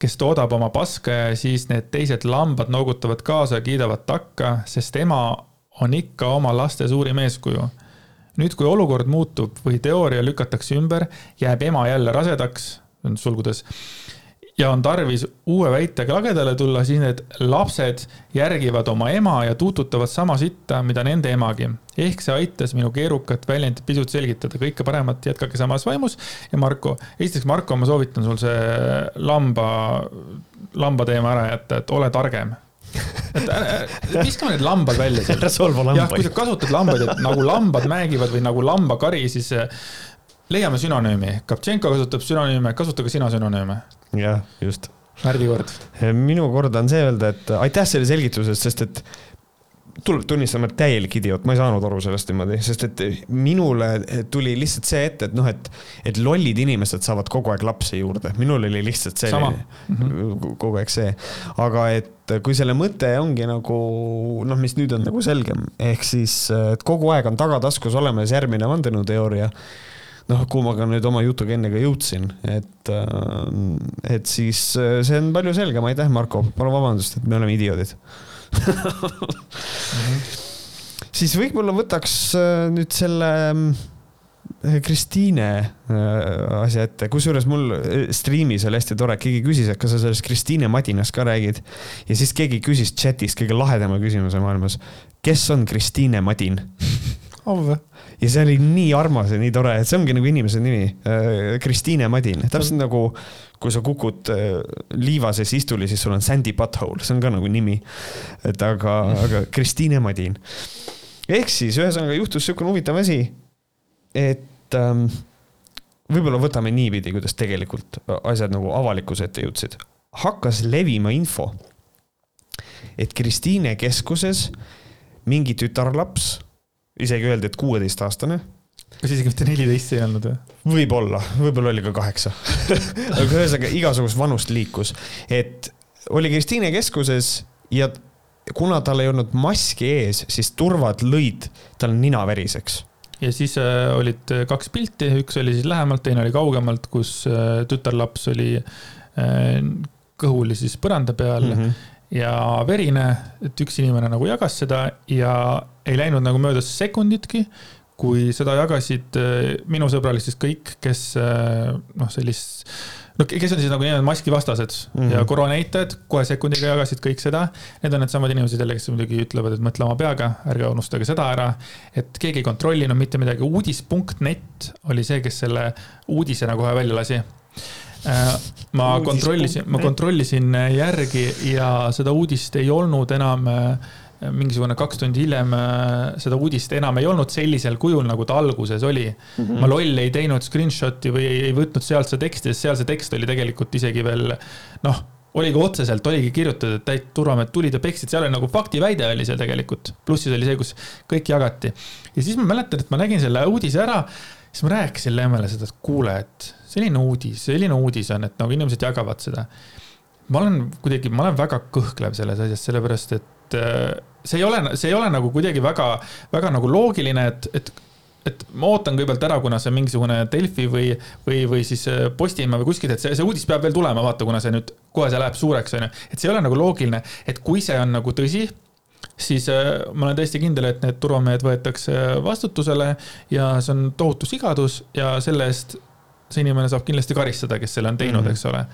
kes toodab oma paska ja siis need teised lambad noogutavad kaasa ja kiidavad takka, sest ema on ikka oma laste suurim eeskuju. Nüüd, kui olukord muutub või teooria lükatakse ümber, jääb ema jälle rasedaks, sulgudes ja on tarvis uue väitega lagedale tulla, siis need lapsed järgivad oma ema ja tuututavad sama sitta, mida nende emagi. ehk see aitas minu keerukat väljendit pisut selgitada, kõike paremat, jätkake samas vaimus. ja Marko, esiteks Marko, ma soovitan sul see lamba, lamba teema ära jätta, et ole targem et viskame need lambad välja ära solva lambaid. jah, kui sa kasutad lambaid, et nagu lambad määgivad või nagu lambakari, siis leiame sünonüümi. Kaptšenko kasutab sünonüüme, kasuta ka sina sünonüüme. jah, just. Märdi kord. minu kord on see öelda, et aitäh selle selgituse eest, sest et tuleb tunnistama, et täielik idioot, ma ei saanud aru sellest niimoodi, sest et minule tuli lihtsalt see ette, et noh, et, et lollid inimesed saavad kogu aeg lapsi juurde, minul oli lihtsalt see, -hmm. kogu aeg see. aga et kui selle mõte ongi nagu noh, mis nüüd on nagu selgem, ehk siis, et kogu aeg on tagataskus olemas järgmine vandenõuteooria noh, kuhu ma ka nüüd oma jutuga enne ka jõudsin, et, et siis see on palju selgem, aitäh, Marko, palun vabandust, et me oleme idioodid. siis võib-olla võtaks äh, nüüd selle Kristiine asja ette, kusjuures mul striimis oli hästi tore, keegi küsis, et kas sa sellest Kristiine Madinast ka räägid. ja siis keegi küsis chat'is kõige lahedama küsimuse maailmas. kes on Kristiine Madin oh,? ja see oli nii armas ja nii tore, et see ongi nagu inimese nimi, äh, Kristiine Madin, täpselt on... nagu kui sa kukud äh, liiva sees istuli, siis sul on Sandy Butthole, see on ka nagu nimi. et aga, aga Kristiine Madin. ehk siis ühesõnaga juhtus niisugune huvitav asi, et ähm, võib-olla võtame niipidi, kuidas tegelikult asjad nagu avalikkuse ette jõudsid. hakkas levima info, et Kristiine keskuses mingi tütarlaps isegi öeldi, et kuueteistaastane. kas isegi mitte neliteist ei olnud või? võib-olla, võib-olla oli ka kaheksa aga ühesõnaga igasugust vanust liikus, et oli Kristiine keskuses ja kuna tal ei olnud maski ees, siis turvad lõid tal nina veriseks ja siis äh, olid kaks pilti, üks oli siis lähemalt, teine oli kaugemalt, kus äh, tütarlaps oli äh, kõhuli siis põranda peal mm. -hmm ja verine, et üks inimene nagu jagas seda ja ei läinud nagu mööda sekunditki, kui seda jagasid äh, minu sõbralik siis kõik, kes äh, noh, sellist, no kes on siis nagu nii-öelda maskivastased mm -hmm. ja koroonaitajad, kohe sekundiga jagasid kõik seda. Need on needsamad inimesed jälle, kes muidugi ütlevad, et mõtle oma peaga, ärge unustage seda ära. et keegi ei kontrollinud mitte midagi, uudis.net oli see, kes selle uudise nagu kohe välja lasi ma kontrollisin, ma kontrollisin järgi ja seda uudist ei olnud enam äh, mingisugune kaks tundi hiljem äh, seda uudist enam ei olnud sellisel kujul, nagu ta alguses oli mm. -hmm. ma loll ei teinud screenshot'i või ei võtnud sealt seda teksti, sest seal see tekst oli tegelikult isegi veel noh, oligi otseselt, oligi kirjutatud, et täit turvamehed tulid ja peksid, seal oli nagu faktiväide oli seal tegelikult. plussis oli see, kus kõik jagati. ja siis ma mäletan, et ma nägin selle uudise ära siis ma rääkisin Lemmele seda, et kuule, et selline uudis, selline uudis on, et nagu inimesed jagavad seda. ma olen kuidagi, ma olen väga kõhklev selles asjas, sellepärast et äh, see ei ole, see ei ole nagu kuidagi väga, väga nagu loogiline, et, et et ma ootan kõigepealt ära, kuna see mingisugune Delfi või, või, või siis äh, Postimehe või kuskilt, et see, see uudis peab veel tulema, vaata, kuna see nüüd kohe see läheb suureks, onju. et see ei ole nagu loogiline, et kui see on nagu tõsi siis äh, ma olen täiesti kindel, et need turvamehed võetakse vastutusele ja see on tohutu sigadus ja selle eest see inimene saab kindlasti karistada, kes selle on teinud mm, -hmm. eks ole.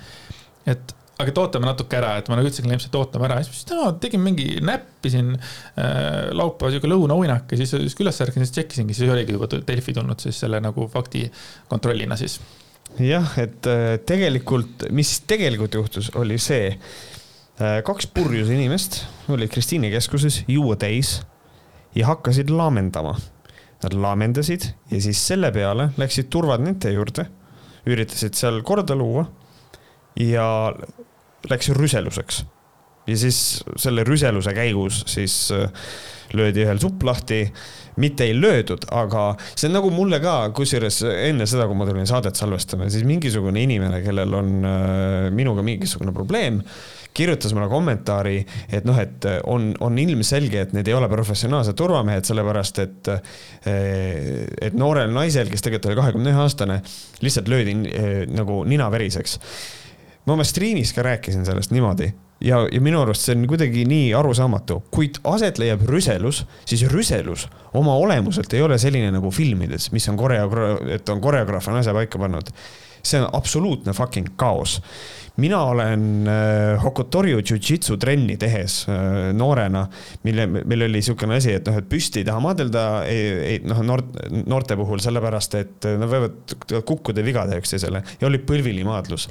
et aga et ootame natuke ära, et ma nagu ütlesin kliendile, et ootame ära, siis no, tegin mingi näppisin äh, laupäeval sihuke lõunauinak ja siis, siis üles ärkasin, siis tšekkisingi, siis oligi juba Delfi tulnud siis selle nagu fakti kontrollina siis. jah, et äh, tegelikult, mis tegelikult juhtus, oli see Äh, kaks purjus inimest olid Kristiine keskuses juua täis ja hakkasid laamendama. Nad laamendasid ja siis selle peale läksid turvad nende juurde, üritasid seal korda luua ja läks rüseluseks. ja siis selle rüseluse käigus siis äh, löödi ühel supp lahti, mitte ei löödud, aga see on nagu mulle ka, kusjuures enne seda, kui ma tulin saadet salvestama, siis mingisugune inimene, kellel on äh, minuga mingisugune probleem kirjutas mulle kommentaari, et noh, et on, on ilmselge, et need ei ole professionaalsed turvamehed, sellepärast et, et noorel naisel, kes tegelikult oli kahekümne ühe aastane, lihtsalt löödi nagu nina veriseks ma oma striimis ka rääkisin sellest niimoodi ja, ja minu arust see on kuidagi nii arusaamatu, kuid aset leiab rüselus, siis rüselus oma olemuselt ei ole selline nagu filmides, mis on koreograaf, et on koreograaf on asja paika pannud. See on absoluutne fucking kaos mina olen äh, Hokotorju jujitsu trenni tehes äh, noorena, mille, meil oli niisugune asi, et noh, et püsti ei taha maadelda, ei, noh, noort, noorte puhul sellepärast, et nad võivad kukkuda viga teha üksteisele ja oli põlvilimaadlus.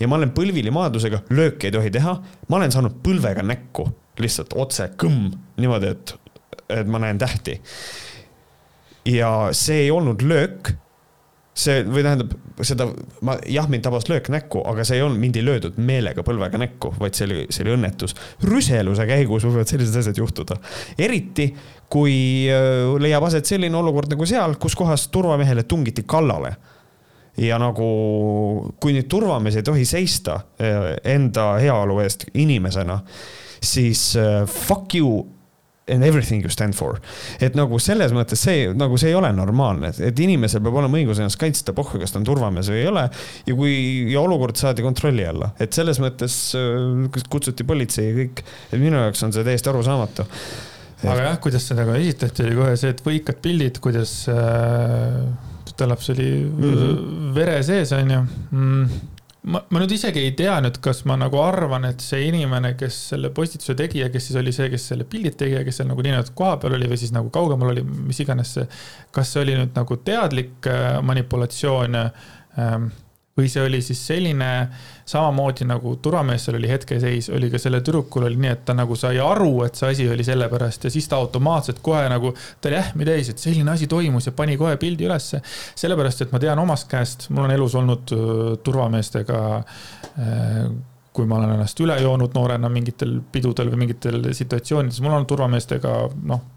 ja ma olen põlvilimaadlusega, lööki ei tohi teha, ma olen saanud põlvega näkku, lihtsalt otse kõmm, niimoodi, et, et ma näen tähti. ja see ei olnud löök see või tähendab seda, ma jah, mind tabas löök näkku, aga see ei olnud, mind ei löödud meelega põlvega näkku, vaid see oli, see oli õnnetus. rüseluse käigus võivad sellised asjad juhtuda, eriti kui äh, leiab aset selline olukord nagu seal, kus kohas turvamehele tungiti kallale ja nagu, kui nüüd turvamees ei tohi seista äh, enda heaolu eest inimesena, siis äh, fuck you and everything you stand for. et nagu selles mõttes see, nagu see ei ole normaalne, et inimesel peab olema õigus ennast kaitsta, pohhu, kas ta on turvamees või ei ole. ja kui, ja olukord saadi kontrolli alla, et selles mõttes äh, kutsuti politsei ja kõik, et minu jaoks on see täiesti arusaamatu. aga jah, kuidas seda ka esitati, oli kohe see, et võikad pildid, kuidas äh, tütarlaps oli mm -hmm. vere sees, onju mm ma, ma nüüd isegi ei tea nüüd, kas ma nagu arvan, et see inimene, kes selle postituse tegi ja kes siis oli see, kes selle pildid tegi ja kes seal nagu niimoodi kohapeal oli või siis nagu kaugemal oli, mis iganes see. kas see oli nüüd nagu teadlik äh, manipulatsioon ähm, või see oli siis selline samamoodi nagu turvameestel oli hetkeseis, oli ka sellel tüdrukul oli nii, et ta nagu sai aru, et see asi oli sellepärast ja siis ta automaatselt kohe nagu, ta oli ähmi täis, et selline asi toimus ja pani kohe pildi ülesse. sellepärast, et ma tean omast käest, mul on elus olnud turvameestega kui ma olen ennast üle joonud noorena mingitel pidudel või mingitel situatsioonides, mul on turvameestega noh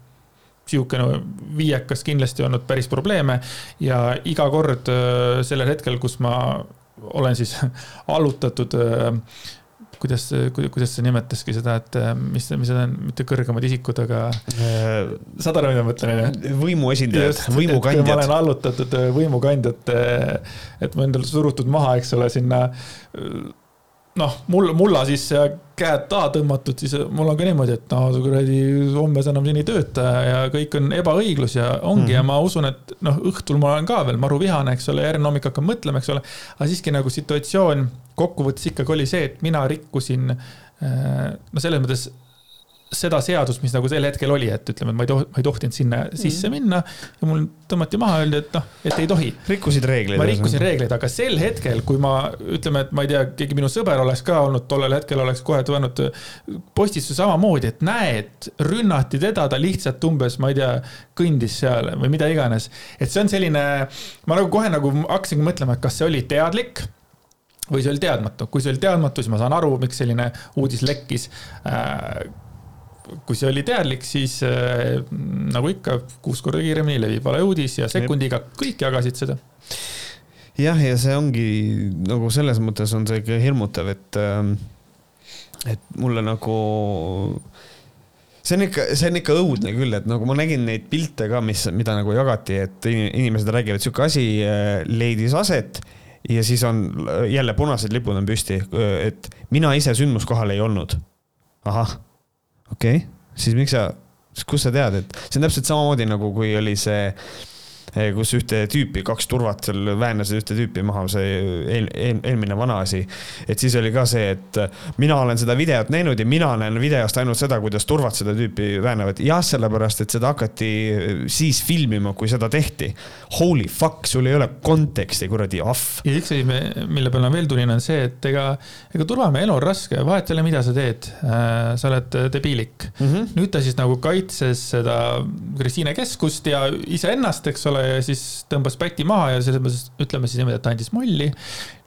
sihukene viiekas kindlasti olnud päris probleeme ja iga kord äh, sellel hetkel, kus ma olen siis allutatud äh, kuidas, kuidas see nimetaski seda, et äh, mis, mis need on, mitte kõrgemad isikud, aga saad aru, mida ma mõtlen, võimuesindajad, võimukandjad. ma olen allutatud võimukandjate, et ma endale surutud maha, eks ole, sinna noh, mul, mulla ja käed taha tõmmatud, siis mul on ka niimoodi, et no kuradi, homme sa enam siin ei tööta ja kõik on ebaõiglus ja ongi mm ja ma usun, et noh, õhtul ma olen ka veel maru vihane, eks ole, järgmine hommik hakkan mõtlema, eks ole. aga siiski nagu situatsioon kokkuvõttes ikkagi oli see, et mina rikkusin äh, no selles mõttes seda seadust, mis nagu sel hetkel oli, et ütleme, et ma ei toh-, ma ei tohtinud sinna sisse mm. minna ja mul tõmmati maha, öeldi, et noh, et ei tohi. rikkusid reegleid. ma rikkusin reegleid, aga sel hetkel, kui ma ütleme, et ma ei tea, keegi minu sõber oleks ka olnud tollel hetkel, oleks kohe toonud postituse samamoodi, et näed, rünnati teda, ta lihtsalt umbes, ma ei tea, kõndis seal või mida iganes. et see on selline, ma nagu kohe nagu hakkasingi mõtlema, et kas see oli teadlik või see oli teadmatu, kui see oli teadmatu, siis ma saan aru, miks selline uudis lekkis äh, kui see oli teadlik, siis äh, nagu ikka, kuus korda kiiremini levib valeuudis ja sekundiga kõik jagasid seda. jah, ja see ongi nagu selles mõttes on see ikka hirmutav, et, ähm, et mulle nagu see on ikka, see on ikka õudne küll, et nagu ma nägin neid pilte ka, mis, mida nagu jagati, et inimesed räägivad, sihuke asi äh, leidis aset ja siis on jälle punased lipud on püsti, et mina ise sündmuskohal ei olnud. ahah okei okay., siis miks sa, kust sa tead, et see on täpselt samamoodi nagu kui oli see Eh, kus ühte tüüpi, kaks turvat seal väänasid ühte tüüpi maha, see eel, eel, eelmine vana asi. et siis oli ka see, et mina olen seda videot näinud ja mina näen videost ainult seda, kuidas turvad seda tüüpi väänavad. jah, sellepärast, et seda hakati siis filmima, kui seda tehti. Holy fuck, sul ei ole konteksti, kuradi ahv. ja üks asi, mille peale ma veel tulin, on see, et ega, ega turvamehe elu on raske, vahet ei ole, mida sa teed äh,. sa oled debiilik mm. -hmm. nüüd ta siis nagu kaitses seda Kristiine keskust ja iseennast, eks ole ja siis tõmbas päti maha ja selles mõttes ütleme siis niimoodi, et ta andis molli.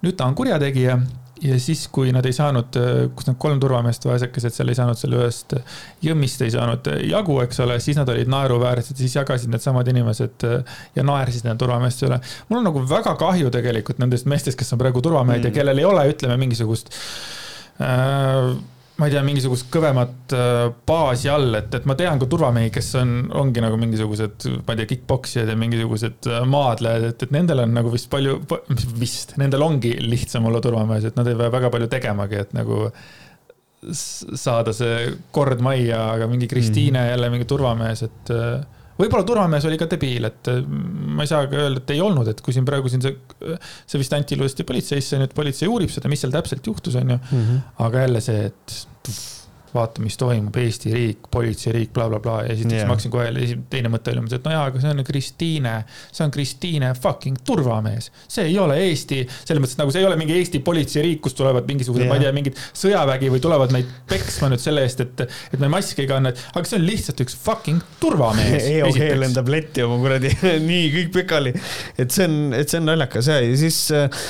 nüüd ta on kurjategija ja siis, kui nad ei saanud, kus need kolm turvameest vaesekesed seal ei saanud selle ühest jõmmist ei saanud jagu, eks ole, siis nad olid naeruväärsed, siis jagasid needsamad inimesed ja naersid nende turvameeste üle. mul on nagu väga kahju tegelikult nendest meestest, kes on praegu turvamehed mm. ja kellel ei ole, ütleme mingisugust äh, ma ei tea, mingisugust kõvemat äh, baasi all, et, et ma tean ka turvamehi, kes on, ongi nagu mingisugused, ma ei tea, kick-poksijad ja mingisugused äh, maadlejad, et, et nendel on nagu vist palju, vist, nendel ongi lihtsam olla turvamees, et nad ei pea väga palju tegemagi, et nagu saada see kord majja, aga mingi Kristiine mm jälle mingi turvamees, et äh, võib-olla turvamees oli ka debiil, et ma ei saa ka öelda, et ei olnud, et kui siin praegu siin see, see vist anti ilusti politseisse, nüüd politsei uurib seda, mis seal täpselt juhtus, on ju. -hmm. aga jälle see, et vaata, mis toimub, Eesti riik, politseiriik bla, bla, blablabla ja esiteks yeah. ma hakkasin kohe, teine mõte oli, et no jaa, aga see on Kristiine, see on Kristiine fucking turvamees. see ei ole Eesti, selles mõttes nagu see ei ole mingi Eesti politseiriik, kust tulevad mingisugused yeah., ma ei tea, mingid sõjavägi või tulevad meid peksma nüüd selle eest, et, et me maski ei kanna, aga see on lihtsalt üks fucking turvamees. EOG lendab letti oma kuradi nii kõik pikali, et see on, et see on naljakas ja, ja siis äh,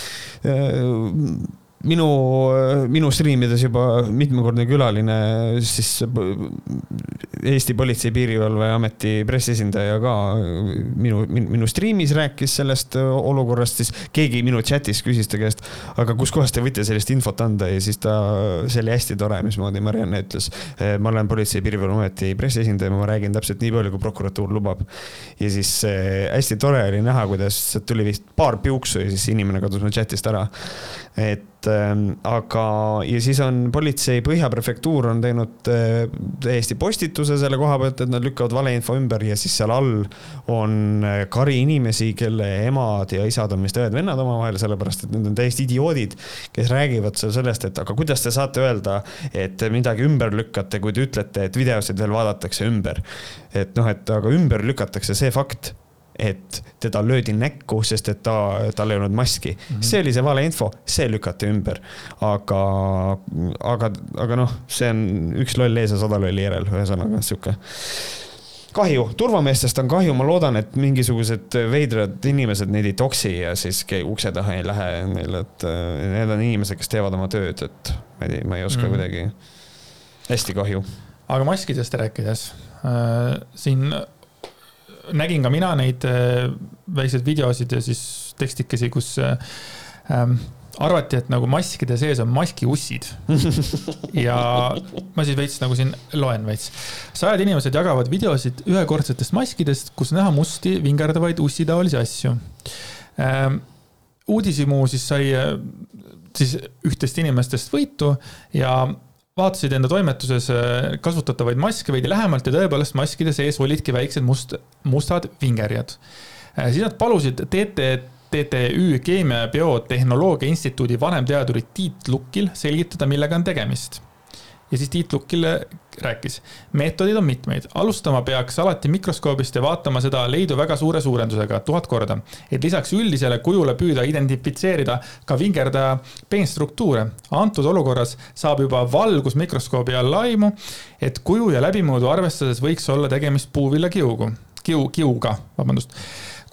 minu, minu striimides juba mitmekordne külaline, siis Eesti Politsei- ja Piirivalveameti pressiesindaja ka minu, minu striimis rääkis sellest olukorrast, siis keegi minu chat'is küsis ta käest, aga kuskohast te võite sellist infot anda ja siis ta, see oli hästi tore, mismoodi Marianne ütles. ma olen Politsei- ja Piirivalveameti pressiesindaja, ma räägin täpselt nii palju, kui prokuratuur lubab. ja siis hästi tore oli näha, kuidas tuli vist paar piuksu ja siis inimene kadus mu chat'ist ära. Et Ähm, aga, ja siis on politsei Põhjaprefektuur on teinud äh, täiesti postituse selle koha pealt, et nad lükkavad valeinfo ümber ja siis seal all on äh, kari inimesi, kelle emad ja isad on vist õed-vennad omavahel, sellepärast et need on täiesti idioodid, kes räägivad seal sellest, et aga kuidas te saate öelda, et midagi ümber lükkate, kui te ütlete, et videosid veel vaadatakse ümber. et noh, et aga ümber lükatakse see fakt et teda löödi näkku, sest et ta, tal ei olnud maski mm. -hmm. see oli see valeinfo, see lükati ümber. aga, aga, aga noh, see on üks loll ees ja sada lolli järel, ühesõnaga sihuke kahju, turvameestest on kahju, ma loodan, et mingisugused veidrad inimesed neid ei toksi ja siis ukse taha ei lähe neil, et need on inimesed, kes teevad oma tööd, et ma ei, ma ei oska mm. kuidagi, hästi kahju. aga maskidest rääkides äh,, siin nägin ka mina neid äh, väikseid videosid ja siis tekstikesi, kus äh, ähm, arvati, et nagu maskide sees on maskiussid. ja ma siis veits nagu siin loen veits. sajad inimesed jagavad videosid ühekordsetest maskidest, kus näha musti vingerdavaid ussitaolisi asju ähm,. uudishimu siis sai äh, siis ühtest inimestest võitu ja vaatasid enda toimetuses äh, kasutatavaid maske veidi lähemalt ja tõepoolest maskide sees olidki väiksed must, mustad vingerjad. Äh, siis nad palusid TT, TTÜ Keemia ja Biotehnoloogia Instituudi vanemteadurit Tiit Lukkil selgitada, millega on tegemist ja siis Tiit Lukkil rääkis. meetodeid on mitmeid, alustama peaks alati mikroskoobist ja vaatama seda leidu väga suure suurendusega, tuhat korda. et lisaks üldisele kujule püüda identifitseerida ka vingerdaja peenstruktuure. antud olukorras saab juba valgusmikroskoobi all aimu, et kuju ja läbimõõdu arvestades võiks olla tegemist puuviljakiugu, kiu, kiuga, vabandust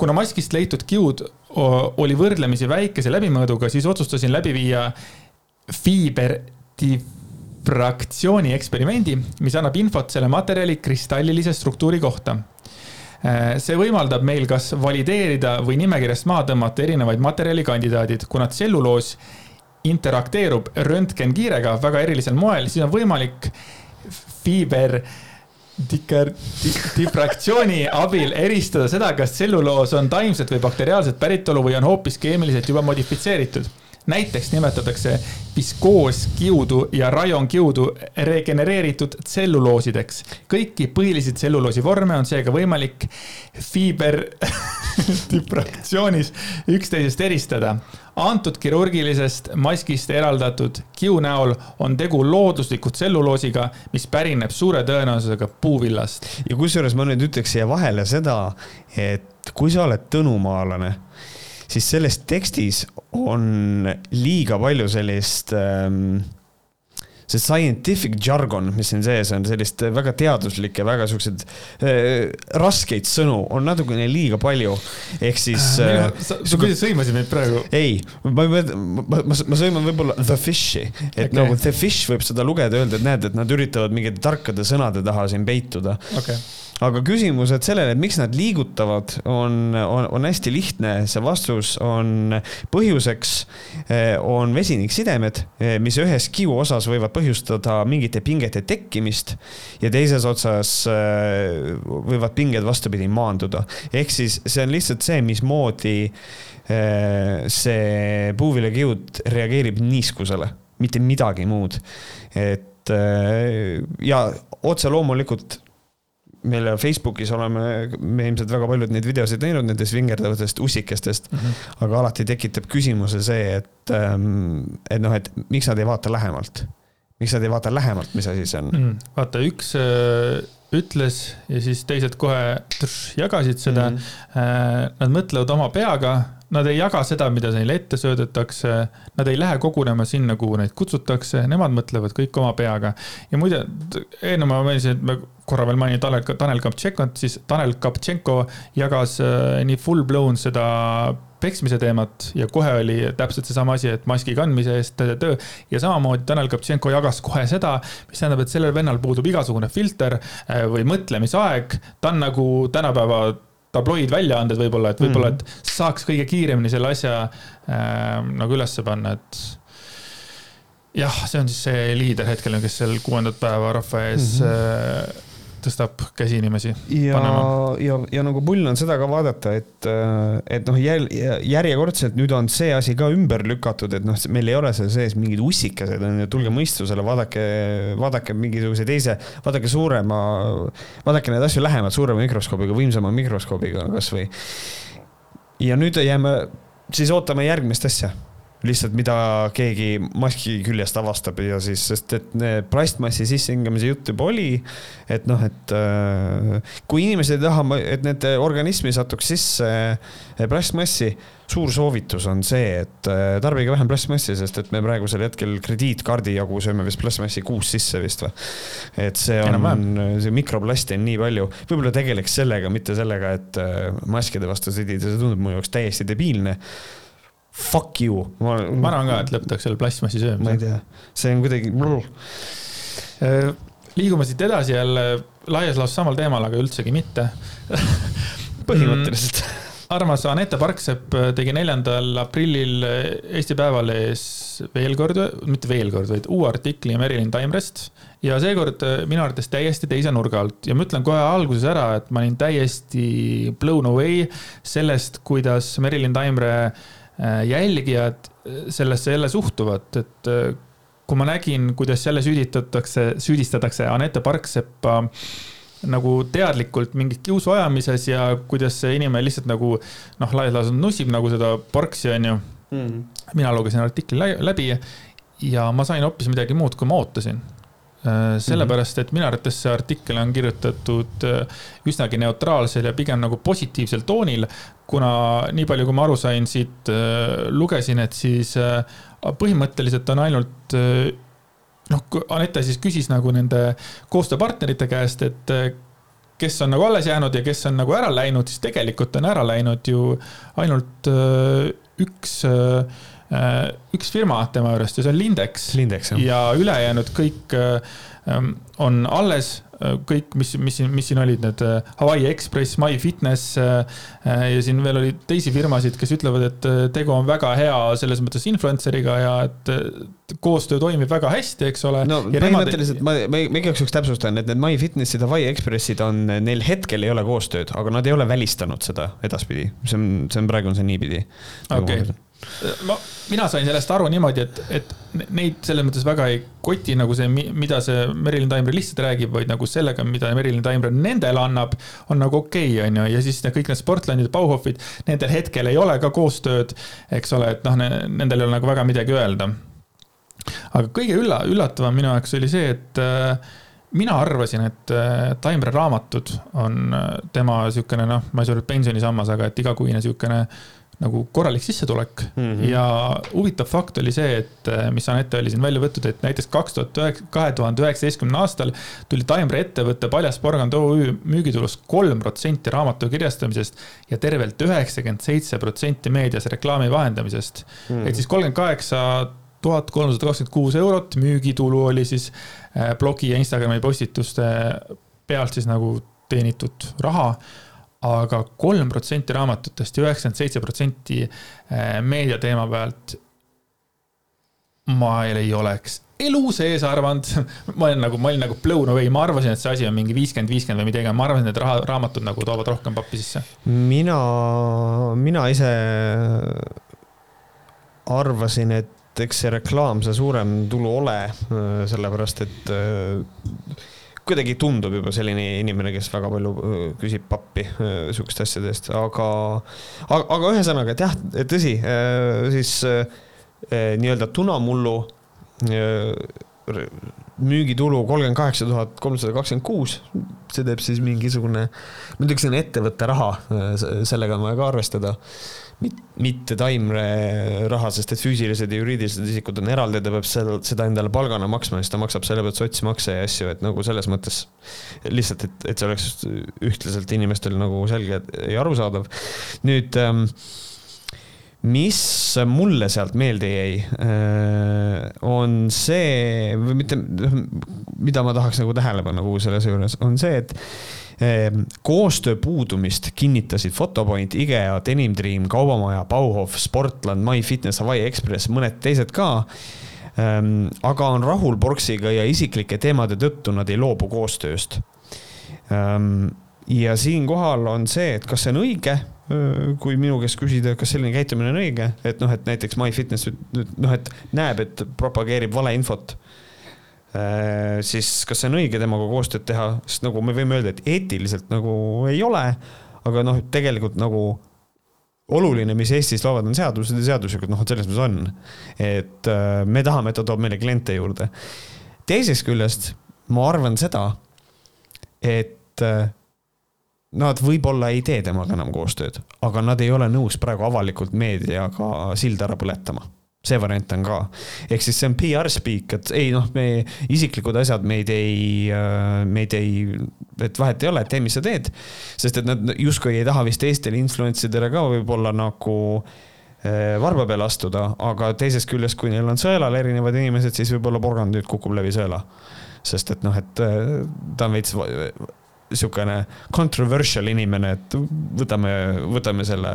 kuna maskist leitud kiud oli võrdlemisi väikese läbimõõduga, siis otsustasin läbi viia fiiber fraktsiooni eksperimendi, mis annab infot selle materjali kristallilise struktuuri kohta. Äh, see võimaldab meil kas valideerida või nimekirjast maha tõmmata erinevaid materjalikandidaadid, kuna tselluloos interakteerub röntgenkiirega väga erilisel moel, siis on võimalik fiiber dikar-, diffraktsiooni abil eristada seda, kas tselluloos on taimset või bakteriaalset päritolu või on hoopis keemiliselt juba modifitseeritud näiteks nimetatakse viskooskiudu ja rajonkiudu regenereeritud tselluloosideks. kõiki põhilisi tselluloosi vorme on seega võimalik fiiberdifraktsioonis üksteisest eristada. antud kirurgilisest maskist eraldatud kiu näol on tegu loodusliku tselluloosiga, mis pärineb suure tõenäosusega puuvillast. ja kusjuures ma nüüd ütleks siia vahele seda, et kui sa oled tõnumaalane siis selles tekstis on liiga palju sellist ähm, see scientific jargon, mis siin sees on, sellist väga teaduslikke, väga siukseid äh, raskeid sõnu on natukene liiga palju. ehk siis äh,. sa, sa kuidagi sõimasid meid praegu. ei, ma, ma, ma, ma, ma sõiman võib-olla the fish'i, et okay. nagu the fish võib seda lugeda, öelda, et näed, et nad üritavad mingite tarkade sõnade taha siin peituda okay aga küsimused sellele, et miks nad liigutavad, on, on, on hästi lihtne. see vastus on, põhjuseks eh, on vesiniksidemed, eh, mis ühes kiu osas võivad põhjustada mingite pingete tekkimist ja teises otsas eh, võivad pinged vastupidi maanduda. ehk siis see on lihtsalt see, mismoodi see puuviljakiud reageerib niiskusele, mitte midagi muud. et ja otse loomulikult meile Facebookis oleme me ilmselt väga paljud neid videosid näinud nendest vingerdavatest ussikestest mm, -hmm. aga alati tekitab küsimuse see, et, ähm, et noh, et miks nad ei vaata lähemalt. miks nad ei vaata lähemalt, mis asi see on mm,? vaata, üks äh, ütles ja siis teised kohe trš, jagasid seda mm. -hmm. Nad mõtlevad oma peaga Nad ei jaga seda, mida neile ette söödetakse, nad ei lähe kogunema sinna, kuhu neid kutsutakse, nemad mõtlevad kõik oma peaga. ja muide, enne ma mainisin, et me korra veel mainin Tanel, Tanel Kaptšenkot, siis Tanel Kaptšenko jagas äh, nii full blown seda peksmise teemat ja kohe oli täpselt seesama asi, et maski kandmise eest töö. ja samamoodi Tanel Kaptšenko jagas kohe seda, mis tähendab, et sellel vennal puudub igasugune filter äh, või mõtlemisaeg. ta on nagu tänapäeva tabloidväljaanded võib-olla, et võib-olla, et mhm. saaks kõige kiiremini selle asja äh, nagu ülesse panna, et jah, see on siis see liider hetkel, kes seal kuuendat päeva rahva ees mm -hmm tõstab käsi inimesi. ja, ja, ja nagu pull on seda ka vaadata, et, et noh, järjekordselt nüüd on see asi ka ümber lükatud, et noh, meil ei ole seal sees mingid ussikesed, on ju, tulge mõistusele, vaadake, vaadake mingisuguse teise, vaadake suurema, vaadake neid asju lähemalt, suurema mikroskoobiga, võimsama mikroskoobiga kasvõi. ja nüüd jääme, siis ootame järgmist asja lihtsalt mida keegi maski küljest avastab ja siis, sest et plastmassi sissehingamise jutt juba oli. et noh, et äh, kui inimesed ei taha, et nende organismi satuks sisse äh, plastmassi, suur soovitus on see, et äh, tarbige vähem plastmassi, sest et me praegusel hetkel krediitkaardi jagu sööme vist plastmassi kuus sisse vist või. et see on, see mikroplasti on nii palju, võib-olla tegeleks sellega, mitte sellega, et maskide vastu sõdida, see tundub mu jaoks täiesti debiilne fuck you. ma arvan ka, et lõpetaks selle plastmassi söömise. ma ei tea, see on kuidagi. Äh, liigume siit edasi jälle laias laastus samal teemal, aga üldsegi mitte põhimõtteliselt mm, armas Anette Parksepp tegi neljandal aprillil Eesti Päevalehes veel kord, mitte veel kord, vaid uue artikli Merilin Taimrest. ja seekord minu arvates täiesti teise nurga alt ja ma ütlen kohe alguses ära, et ma olin täiesti blown away sellest, kuidas Merilin Taimre äh, Äh, jälgijad äh, sellesse jälle suhtuvad, et äh, kui ma nägin, kuidas jälle süüditatakse, süüdistatakse Anette Parkseppa nagu teadlikult mingis kiusu ajamises ja kuidas see inimene lihtsalt nagu noh, laias laastus nussib nagu seda porksi, onju. Mm.. mina lugesin artikli läbi ja ma sain hoopis midagi muud, kui ma ootasin. Äh, sellepärast, et minu arvates see artikkel on kirjutatud äh, üsnagi neutraalsel ja pigem nagu positiivsel toonil. kuna nii palju, kui ma aru sain siit, äh, lugesin, et siis põhimõtteliselt on ainult noh, Anette siis küsis nagu nende koostööpartnerite käest, et kes on nagu alles jäänud ja kes on nagu ära läinud, siis tegelikult on ära läinud ju ainult üks äh, Äh, üks firma tema juurest ja see on Lindex. Lindex, jah. ja ülejäänud kõik äh, ähm, on alles, äh, kõik, mis, mis mis siin olid need Hawaii Express, MyFitness ja siin veel oli teisi firmasid, kes ütlevad, et tegu on väga hea selles mõttes influencer'iga ja et koostöö toimib väga hästi, eks ole. no põhimõtteliselt ma, ma, ma igaks juhuks täpsustan, et need MyFitnessid, Hawaii Expressid on, neil hetkel ei ole koostööd, aga nad ei ole välistanud seda edaspidi, see on, see on praegu on see niipidi. okei okay ma, mina sain sellest aru niimoodi, et, et neid selles mõttes väga ei koti nagu see, mida see Merilin Taimre lihtsalt räägib, vaid nagu sellega, mida Merilin Taimre nendele annab, on nagu okei okay,, on ju, ja siis kõik need Sportlandid, Bauhofid, nendel hetkel ei ole ka koostööd, eks ole, et noh, nendel ei ole nagu väga midagi öelda. aga kõige ülla-, üllatavam minu jaoks oli see, et äh, mina arvasin, et äh, Taimre raamatud on äh, tema niisugune noh, ma ei saa öelda pensionisammas, aga et igakuine niisugune nagu korralik sissetulek mm. -hmm. ja huvitav fakt oli see, et äh, mis Anette oli siin välja võtnud, et näiteks kaks tuhat üheksa, kahe tuhande üheksateistkümnendal aastal tuli Taimre ettevõtte Paljas porgand OÜ müügitulust kolm protsenti raamatu kirjastamisest ja tervelt üheksakümmend seitse protsenti meedias reklaami vahendamisest mm. -hmm. et siis kolmkümmend kaheksa tuhat kolmsada kakskümmend kuus eurot müügitulu oli siis äh, blogi ja Instagrami postituste pealt siis nagu teenitud raha aga kolm protsenti raamatutest ja üheksakümmend seitse protsenti meediateema pealt ma ei oleks elu sees arvanud, ma olen nagu, ma olin nagu blown away, ma arvasin, et see asi on mingi viiskümmend, viiskümmend või midagi, ma arvasin, et raha, raamatud nagu toovad rohkem pappi sisse. mina, mina ise arvasin, et eks see reklaam, see suurem tulu ole, sellepärast et kuidagi tundub juba selline inimene, kes väga palju küsib pappi sihukeste asjade eest, aga, aga, aga ühesõnaga, et jah, tõsi, siis nii-öelda tunamullu müügitulu kolmkümmend kaheksa tuhat kolmsada kakskümmend kuus, see teeb siis mingisugune, see on ettevõtte raha, sellega on vaja ka arvestada. Mitte taimre raha, sest et füüsilised ja juriidilised isikud on eraldi, ta peab seal seda endale palgana maksma, siis ta maksab selle pealt sotsmakse ja asju, et nagu selles mõttes lihtsalt, et, et see oleks ühtlaselt inimestel nagu selge ja arusaadav. nüüd ähm, mis mulle sealt meelde jäi, äh, on see, või mitte, mida ma tahaks nagu tähele panna kogu selles juures, on see, et koostöö puudumist kinnitasid Photopoint, IKEA, Denim Dream, Kaubamaja, Bauhof, Sportland, MyFitness, Hawaii Express, mõned teised ka ähm, aga on rahul Borksiga ja isiklike teemade tõttu nad ei loobu koostööst. Ähm, ja siinkohal on see, et kas see on õige kui minu käest küsida, kas selline käitumine on õige, et noh, et näiteks MyFitness noh, et näeb, et propageerib valeinfot. Siis kas see on õige temaga koostööd teha, sest nagu me võime öelda, et eetiliselt nagu ei ole, aga noh, tegelikult nagu oluline, mis Eestis loovad, on seadused ja seaduslikud, noh, selles mõttes on. et me tahame, et ta toob meile kliente juurde. teisest küljest ma arvan seda, et nad võib-olla ei tee temaga enam koostööd, aga nad ei ole nõus praegu avalikult meediaga silda ära põletama see variant on ka, ehk siis see on PR speak, et ei noh, me isiklikud asjad meid ei, meid ei, et vahet ei ole, tee, mis sa teed. sest et nad justkui ei taha vist Eestile influence idele ka võib-olla nagu eh, varba peale astuda, aga teisest küljest, kui neil on sõelal erinevad inimesed, siis võib-olla porgand nüüd kukub läbi sõela. sest et noh, et eh, ta on veits niisugune controversial inimene, et võtame, võtame selle,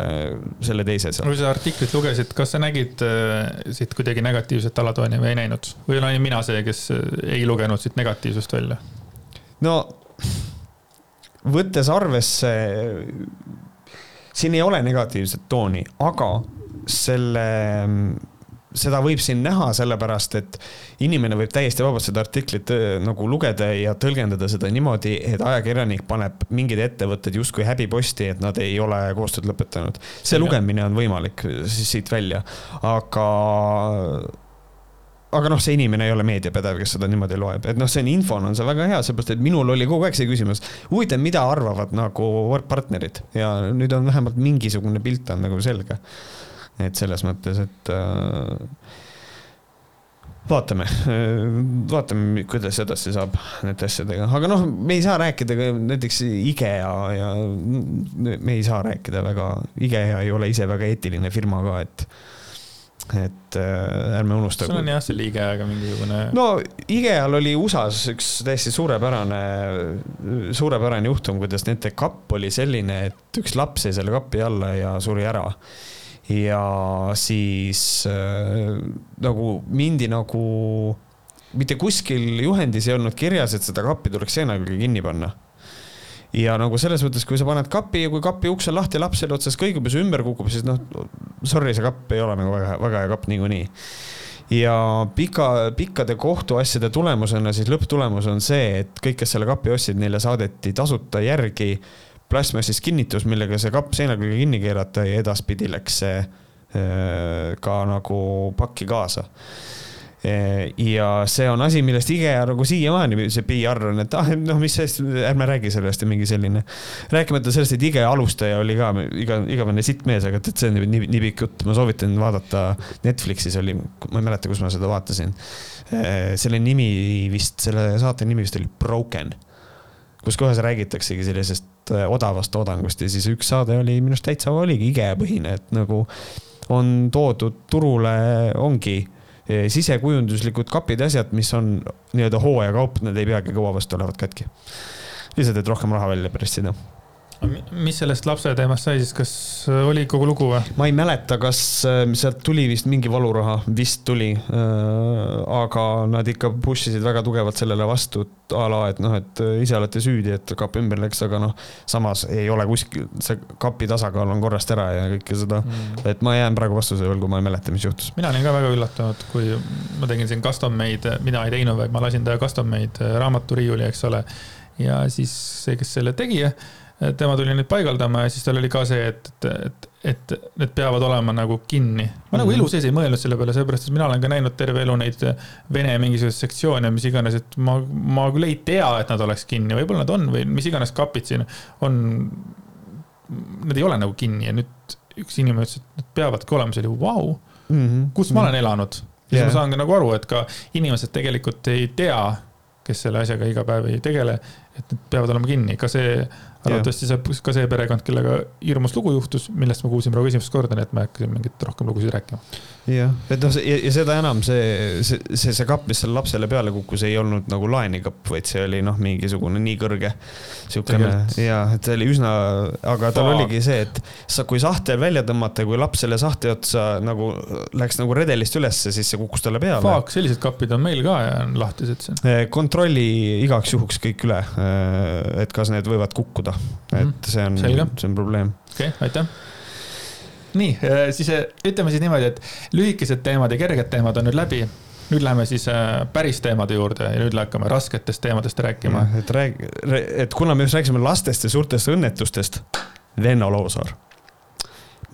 selle teise seal. kui sa artiklit lugesid, kas sa nägid äh, siit kuidagi negatiivset alatooni või ei näinud? või olen mina see, kes äh, ei lugenud siit negatiivsust välja? no võttes arvesse, siin ei ole negatiivset tooni, aga selle seda võib siin näha, sellepärast et inimene võib täiesti vabalt seda artiklit äh, nagu lugeda ja tõlgendada seda niimoodi, et ajakirjanik paneb mingid ettevõtted justkui häbiposti, et nad ei ole koostööd lõpetanud. see lugemine on võimalik siis siit välja, aga aga noh, see inimene ei ole meediapädev, kes seda niimoodi loeb, et noh, see on infona on see väga hea, seepärast et minul oli kogu aeg see küsimus, huvitav, mida arvavad nagu partnerid? Ja nüüd on vähemalt mingisugune pilt on nagu selge et selles mõttes, et äh, vaatame, vaatame, kuidas edasi saab nende asjadega, aga noh, me ei saa rääkida ka näiteks IKEA ja me ei saa rääkida väga, IKEA ei ole ise väga eetiline firma ka, et et äh, ärme unusta. sul on jah selle IKEA-ga mingisugune. no IKEA-l oli USA-s üks täiesti suurepärane, suurepärane juhtum, kuidas nende kapp oli selline, et üks laps jäi selle kapi alla ja suri ära ja siis äh, nagu mindi nagu, mitte kuskil juhendis ei olnud kirjas, et seda kappi tuleks seina külge kinni panna ja nagu selles mõttes, kui sa paned kapi ja kui kapi uks on lahti, laps selle otsas kõigub ja see ümber kukub, siis noh, sorry, see kapp ei ole nagu väga, väga hea kapp niikuinii. ja pika, pikkade kohtuasjade tulemusena siis lõpptulemus on see, et kõik, kes selle kapi ostsid, neile saadeti tasuta järgi plastmassist kinnitus, millega see kapp seina külge kinni keerata ja edaspidi läks see ka nagu pakki kaasa äh, ja see on asi, millest IKEA nagu siiamaani see PR on, et ah, noh, mis sellest, ärme räägi sellest ja mingi selline. rääkimata sellest, et IKEA alustaja oli ka iga, igavene sitt mees, aga et see on nii, nii pikk jutt, ma soovitan vaadata. Netflixis oli, ma ei mäleta, kus ma seda vaatasin. Äh, selle nimi vist, selle saate nimi vist oli Broken kus kohas räägitaksegi sellisest äh, odavast toodangust ja siis üks saade oli minu arust täitsa oligi IKEA põhine, et nagu on toodud turule, ongi äh, sisekujunduslikud kapid, asjad, mis on nii-öelda hooajakaup, need ei peagi kaua vastu olevat katki. lihtsalt, et rohkem raha välja pressida mis sellest lapse teemast sai siis, kas oli kogu lugu või? ma ei mäleta, kas äh, sealt tuli vist mingi valuraha, vist tuli. Äh, aga nad ikka push isid väga tugevalt sellele vastu, a la, et noh, et äh, ise olete süüdi, et kapp ümber läks, aga noh, samas ei ole kuskil, see kapi tasakaal on korrast ära ja kõike seda mm.. et ma jään praegu vastuse võlgu, ma ei mäleta, mis juhtus. mina olin ka väga üllatunud, kui ma tegin siin custom made, mina ei teinud, vaid ma lasin teha custom made raamaturiiuli, eks ole. ja siis see, kes selle tegi tema tuli neid paigaldama ja siis tal oli ka see, et, et, et need peavad olema nagu kinni. ma mm -hmm. nagu mhm. elu sees ei mõelnud selle peale, sellepärast et mina olen ka näinud terve elu neid vene mingisuguseid sektsioone, mis iganes, et ma, ma küll ei tea, et nad oleks kinni, võib-olla nad on või mis iganes kapid siin on. Nad ei ole nagu kinni ja nüüd üks inimene ütles, et nad peavadki olema, see oli vau wow, -hmm., kus ma olen elanud. ja siis ma saan ka nagu aru, et ka inimesed tegelikult ei tea, kes selle asjaga iga päev ei tegele, et need peavad olema kinni, ka see arvatavasti see, ka see perekond, kellega hirmus lugu juhtus, millest ma kuulsin praegu esimest korda, nii et ma ei hakka siin mingeid rohkem lugusid rääkima. Jah, et noh, ja, ja seda enam see, see, see, see kapp, mis sellele lapsele peale kukkus, ei olnud nagu laenikapp, vaid see oli noh, mingisugune nii kõrge. siukene ja, et see oli üsna, aga tal Faa. oligi see, et sa, kui sahtel välja tõmmata, kui laps selle sahtli otsa nagu läks nagu redelist ülesse, siis see kukkus talle peale. Faak, sellised kapid on meil ka ja on lahtised siin. Eh, kontrolli igaks juhuks kõik üle, eh, et kas need võivad kukkuda et mhm. see on, see on probleem. okei okay,, aitäh nii, äh, siis äh, ütleme siis niimoodi, et lühikesed teemad ja kerged teemad on nüüd läbi. nüüd läheme siis äh, päris teemade juurde ja nüüd hakkame rasketest teemadest rääkima. et rääg-, et kuna me just rääkisime lastest ja suurtest õnnetustest, Venno Loosaar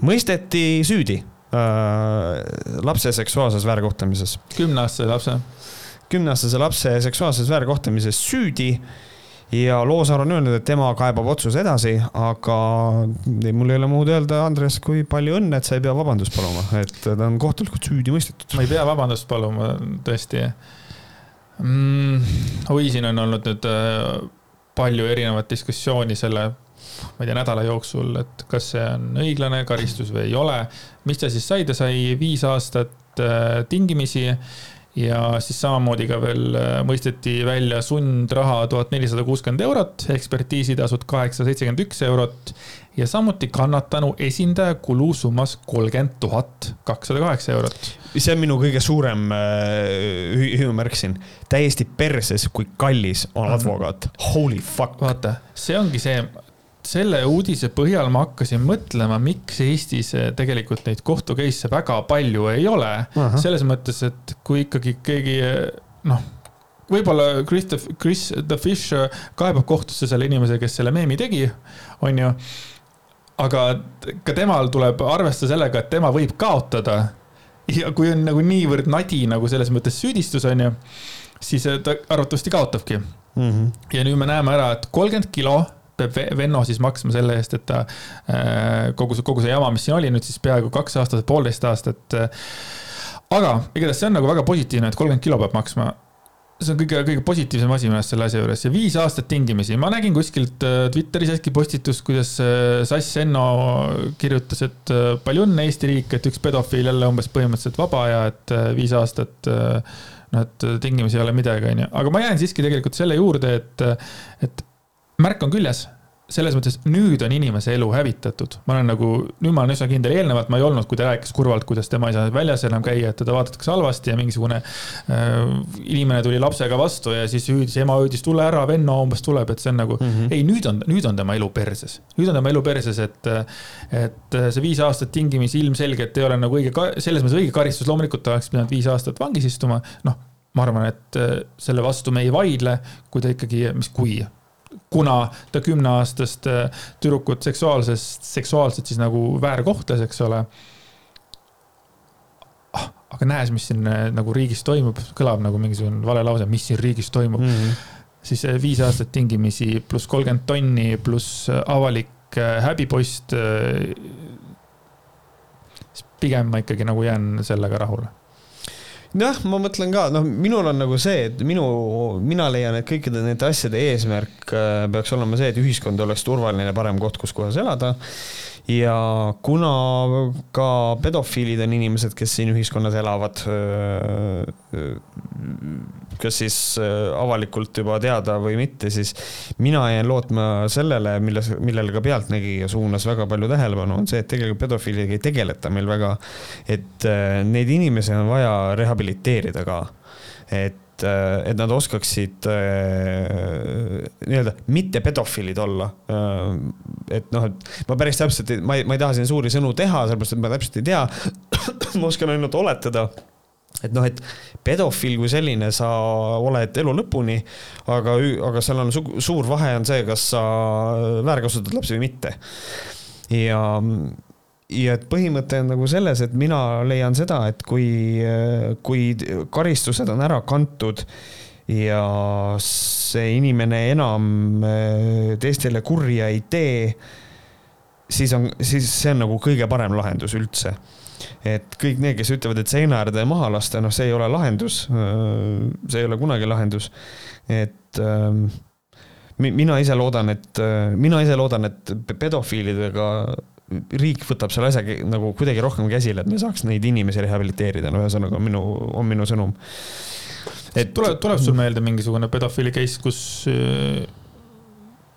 mõisteti süüdi äh, lapse seksuaalses väärkohtlemises. kümneaastase lapse. kümneaastase lapse seksuaalses väärkohtlemises süüdi ja Loosaar on öelnud, et tema kaebab otsuse edasi, aga mul ei ole muud öelda, Andres, kui palju õnne, et sa ei pea vabandust paluma, et ta on kohtulikult süüdi mõistetud. ma ei pea vabandust paluma, tõesti mm,. oi, siin on olnud nüüd äh, palju erinevat diskussiooni selle, ma ei tea, nädala jooksul, et kas see on õiglane karistus või ei ole. mis ta siis sai, ta sai viis aastat äh, tingimisi ja siis samamoodi ka veel äh, mõisteti välja sundraha tuhat nelisada kuuskümmend eurot, ekspertiisitasud kaheksasada seitsekümmend üks eurot ja samuti kannatanu esindaja kulu summas kolmkümmend tuhat kakssada kaheksa eurot. see on minu kõige suurem äh, hüüumärk siin, täiesti perses, kui kallis on mhm. advokaat, holy fuck. vaata, see ongi see, selle uudise põhjal ma hakkasin mõtlema, miks Eestis eh, tegelikult neid kohtu case'e väga palju ei ole. selles mõttes, et kui ikkagi keegi eh, noh, võib-olla Chris, Chris the Fish kaebab kohtusse selle inimese, kes selle meemi tegi, on ju. aga ka temal tuleb arvestada sellega, et tema võib kaotada. ja kui on nagu niivõrd nadi nagu selles mõttes süüdistus, on ju, siis ta arvatavasti kaotabki mm. -hmm. ja nüüd me näeme ära, et kolmkümmend kilo peab Venno siis maksma selle eest, et ta äh, kogu see, kogu see jama, mis siin oli nüüd siis peaaegu kaks aastat, poolteist aastat. Äh, aga igatahes see on nagu väga positiivne, et kolmkümmend kilo peab maksma see on kõige, kõige positiivsem asi minu arust selle asja juures ja viis aastat tingimisi. ma nägin kuskilt äh, Twitteris äkki postitust, kuidas Sass Enno kirjutas, et palju õnne Eesti riik, et üks pedofiil jälle umbes põhimõtteliselt vaba ja et viis aastat noh, et tingimisi ei ole midagi, onju. aga ma jään siiski tegelikult selle juurde, et, et märk on küljes selles mõttes, nüüd on inimese elu hävitatud. ma olen nagu, nüüd ma olen üsna kindel, eelnevalt ma ei olnud, kui ta rääkis kurvalt, kuidas tema ei saa väljas enam käia, et teda vaadatakse halvasti ja mingisugune äh, inimene tuli lapsega vastu ja siis hüüdis, ema hüüdis, tule ära, venno umbes tuleb, et see on nagu mm, -hmm. ei, nüüd on, nüüd on tema elu perses. nüüd on tema elu perses, et, et see viis aastat tingimisi ilmselgelt ei ole nagu õige, selles mõttes õige karistus, loomulikult ta oleks pidanud viis aastat vangis istuma, noh ma arvan, et selle vastu me ei vaidle, kui ta ikkagi, mis kui kuna ta kümneaastast äh, tüdrukut seksuaalsest, seksuaalselt siis nagu väärkohtles, eks ole. Ah, aga näes, mis siin äh, nagu riigis toimub, kõlab nagu mingisugune vale lause, mis siin riigis toimub mm. -hmm. siis äh, viis aastat tingimisi pluss kolmkümmend tonni pluss avalik häbipost. pigem ma ikkagi nagu jään sellega rahule jah, ma mõtlen ka, noh, minul on nagu see, et minu, mina leian, et kõikide nende asjade eesmärk äh, peaks olema see, et ühiskond oleks turvaline parem koht, kus kohas elada. ja kuna ka pedofiilid on inimesed, kes siin ühiskonnas elavad, kas siis avalikult juba teada või mitte, siis mina jään lootma sellele, milles, millele ka Pealtnägija suunas väga palju tähelepanu, on see, et tegelikult pedofiilidega ei tegeleta meil väga. et neid inimesi on vaja rehabiliteerida ka. et äh, et nad oskaksid äh, nii-öelda mitte pedofiilid olla. Äh, et noh, et ma päris täpselt, ma ei, ma ei taha siin suuri sõnu teha, sellepärast et ma täpselt ei tea. ma oskan ainult oletada et noh, et pedofiil kui selline, sa oled elu lõpuni, aga, aga seal on su suur vahe on see, kas sa väärkasutad lapsi või mitte. ja ja et põhimõte on nagu selles, et mina leian seda, et kui, kui karistused on ära kantud ja see inimene enam äh, teistele kurja ei tee, siis on, siis see on nagu kõige parem lahendus üldse. et kõik need, kes ütlevad, et seina äärde maha lasta, noh, see ei ole lahendus. See ei ole kunagi lahendus. et ähm, mina ise loodan, et, äh, mina ise loodan, et pedofiilidega riik võtab selle asja nagu kuidagi rohkem käsile, et me saaks neid inimesi rehabiliteerida, no ühesõnaga on minu, on minu sõnum. et tuleb, tuleb sul meelde mingisugune pedofiili case, kus äh,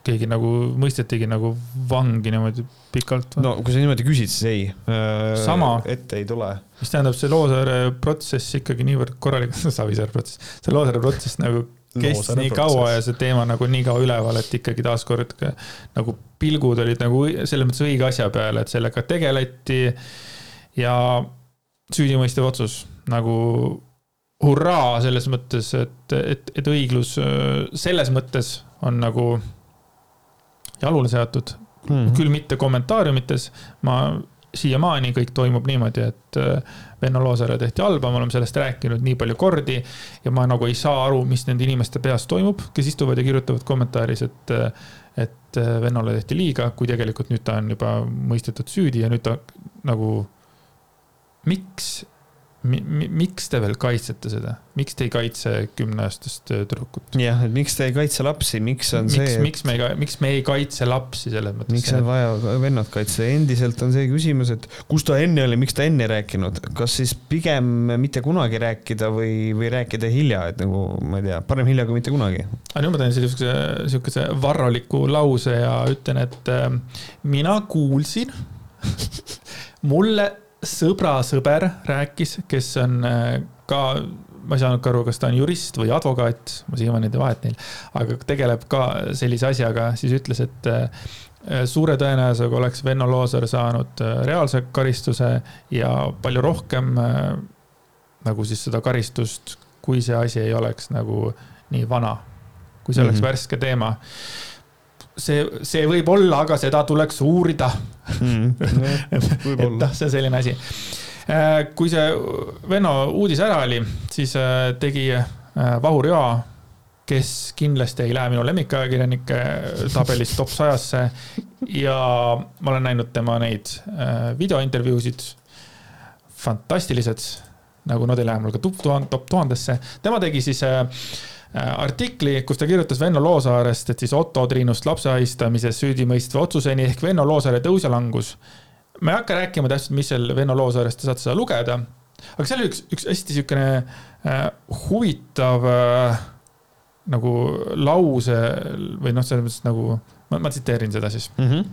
keegi nagu mõistetigi nagu vangi niimoodi pikalt? no kui sa niimoodi küsid, siis ei. Äh, sama. ette ei tule. mis tähendab, see Loosaare protsess ikkagi niivõrd korralikult, Savisaare protsess, see Loosaare protsess nagu kestis nii kaua ja see teema nagu nii kaua üleval, et ikkagi taaskord nagu pilgud olid nagu selles mõttes õige asja peale, et sellega tegeleti. ja süüdimõistev otsus nagu hurraa selles mõttes, et, et, et õiglus selles mõttes on nagu jalule seatud mm. -hmm. küll mitte kommentaariumites, ma siiamaani kõik toimub niimoodi, et äh, Venno Loosaare tehti halba, me oleme sellest rääkinud nii palju kordi. ja ma nagu ei saa aru, mis nende inimeste peas toimub, kes istuvad ja kirjutavad kommentaaris, et, äh, et äh, Vennole tehti liiga, kui tegelikult nüüd ta on juba mõistetud süüdi ja nüüd ta nagu. miks mi, mi, miks te veel kaitsete seda, miks te ei kaitse kümneaastast äh, tüdrukut? jah, et miks te ei kaitse lapsi, miks on miks, see et... miks me ei, miks me ei kaitse lapsi selles mõttes? miks on vaja vennad kaitsta, endiselt on see küsimus, et kus ta enne oli, miks ta enne ei rääkinud, kas siis pigem mitte kunagi rääkida või, või rääkida hilja, et nagu ma ei tea, parem hilja kui mitte kunagi. aga nüüd ma teen siukese, siukese varraliku lause ja ütlen, et äh, mina kuulsin mulle sõbra sõber rääkis, kes on äh, ka, ma ei saanud ka aru, kas ta on jurist või advokaat, ma siiamaani ei vahet neil, aga tegeleb ka sellise asjaga, siis ütles, et äh, suure tõenäosusega oleks Venno Loosaar saanud äh, reaalse karistuse ja palju rohkem nagu siis seda karistust, kui see asi ei oleks nagu nii vana, kui see oleks mm -hmm. värske teema see, see võib olla, aga seda tuleks uurida mm,. et noh, see selline asi. Äh, kui see Venno uudis ära oli, siis äh, tegi äh, Vahur Joa, kes kindlasti ei lähe minu lemmikajakirjanike tabelis top sajasse. ja ma olen näinud tema neid videointervjuusid. fantastilised, nagu nad ei lähe mul ka top tuhandesse. tema tegi siis Äh, artikli, kus ta kirjutas Venno Loosaarest, et siis Otto Triinust lapse ahistamises süüdimõistva otsuseni ehk Venno Loosaare tõus ja langus. ma ei hakka rääkima täpselt, mis seal Venno Loosaarest, te saate seda lugeda. aga seal oli üks, üks hästi siukene äh, huvitav äh, nagu lause või noh, selles mõttes nagu, ma, tsiteerin seda siis mm. -hmm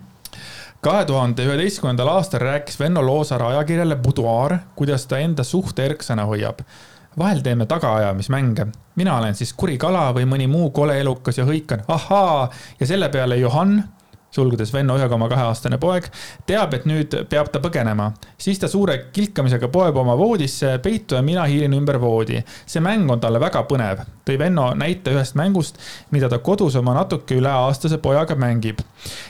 kahe tuhande üheteistkümnendal aastal rääkis Venno Loosaar ajakirjale Boudoir, kuidas ta enda suhte erksana hoiab vahel teeme tagaajamismänge. mina olen siis kuri kala või mõni muu kole elukas ja hõikan ahaa ja selle peale Johann sulgudes Venno ühe koma kahe aastane poeg, teab, et nüüd peab ta põgenema. siis ta suure kilkamisega poeb oma voodisse peitu ja mina hiilin ümber voodi. see mäng on talle väga põnev, tõi Venno näite ühest mängust, mida ta kodus oma natuke üle aastase pojaga mängib.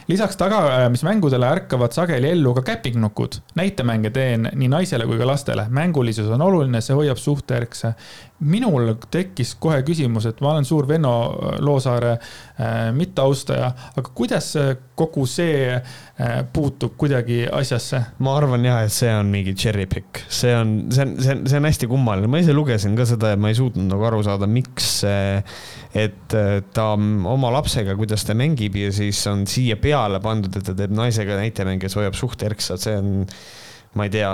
lisaks tagaajamismängudele ärkavad sageli ellu ka käpiknukud. näitemänge teen nii naisele kui ka lastele. mängulisus on oluline, see hoiab suhte erkse minul tekkis kohe küsimus, et ma olen suur Venno Loosaare äh, mitteaustaja, aga kuidas kogu see äh, puutub kuidagi asjasse? ma arvan jah, et see on mingi cherry pick, see on, see on, see on, see on hästi kummaline, ma ise lugesin ka seda ja ma ei suutnud nagu aru saada, miks, et ta oma lapsega, kuidas ta mängib ja siis on siia peale pandud, et ta teeb naisega näitemänge, kes hoiab suht erksat, see on, ma ei tea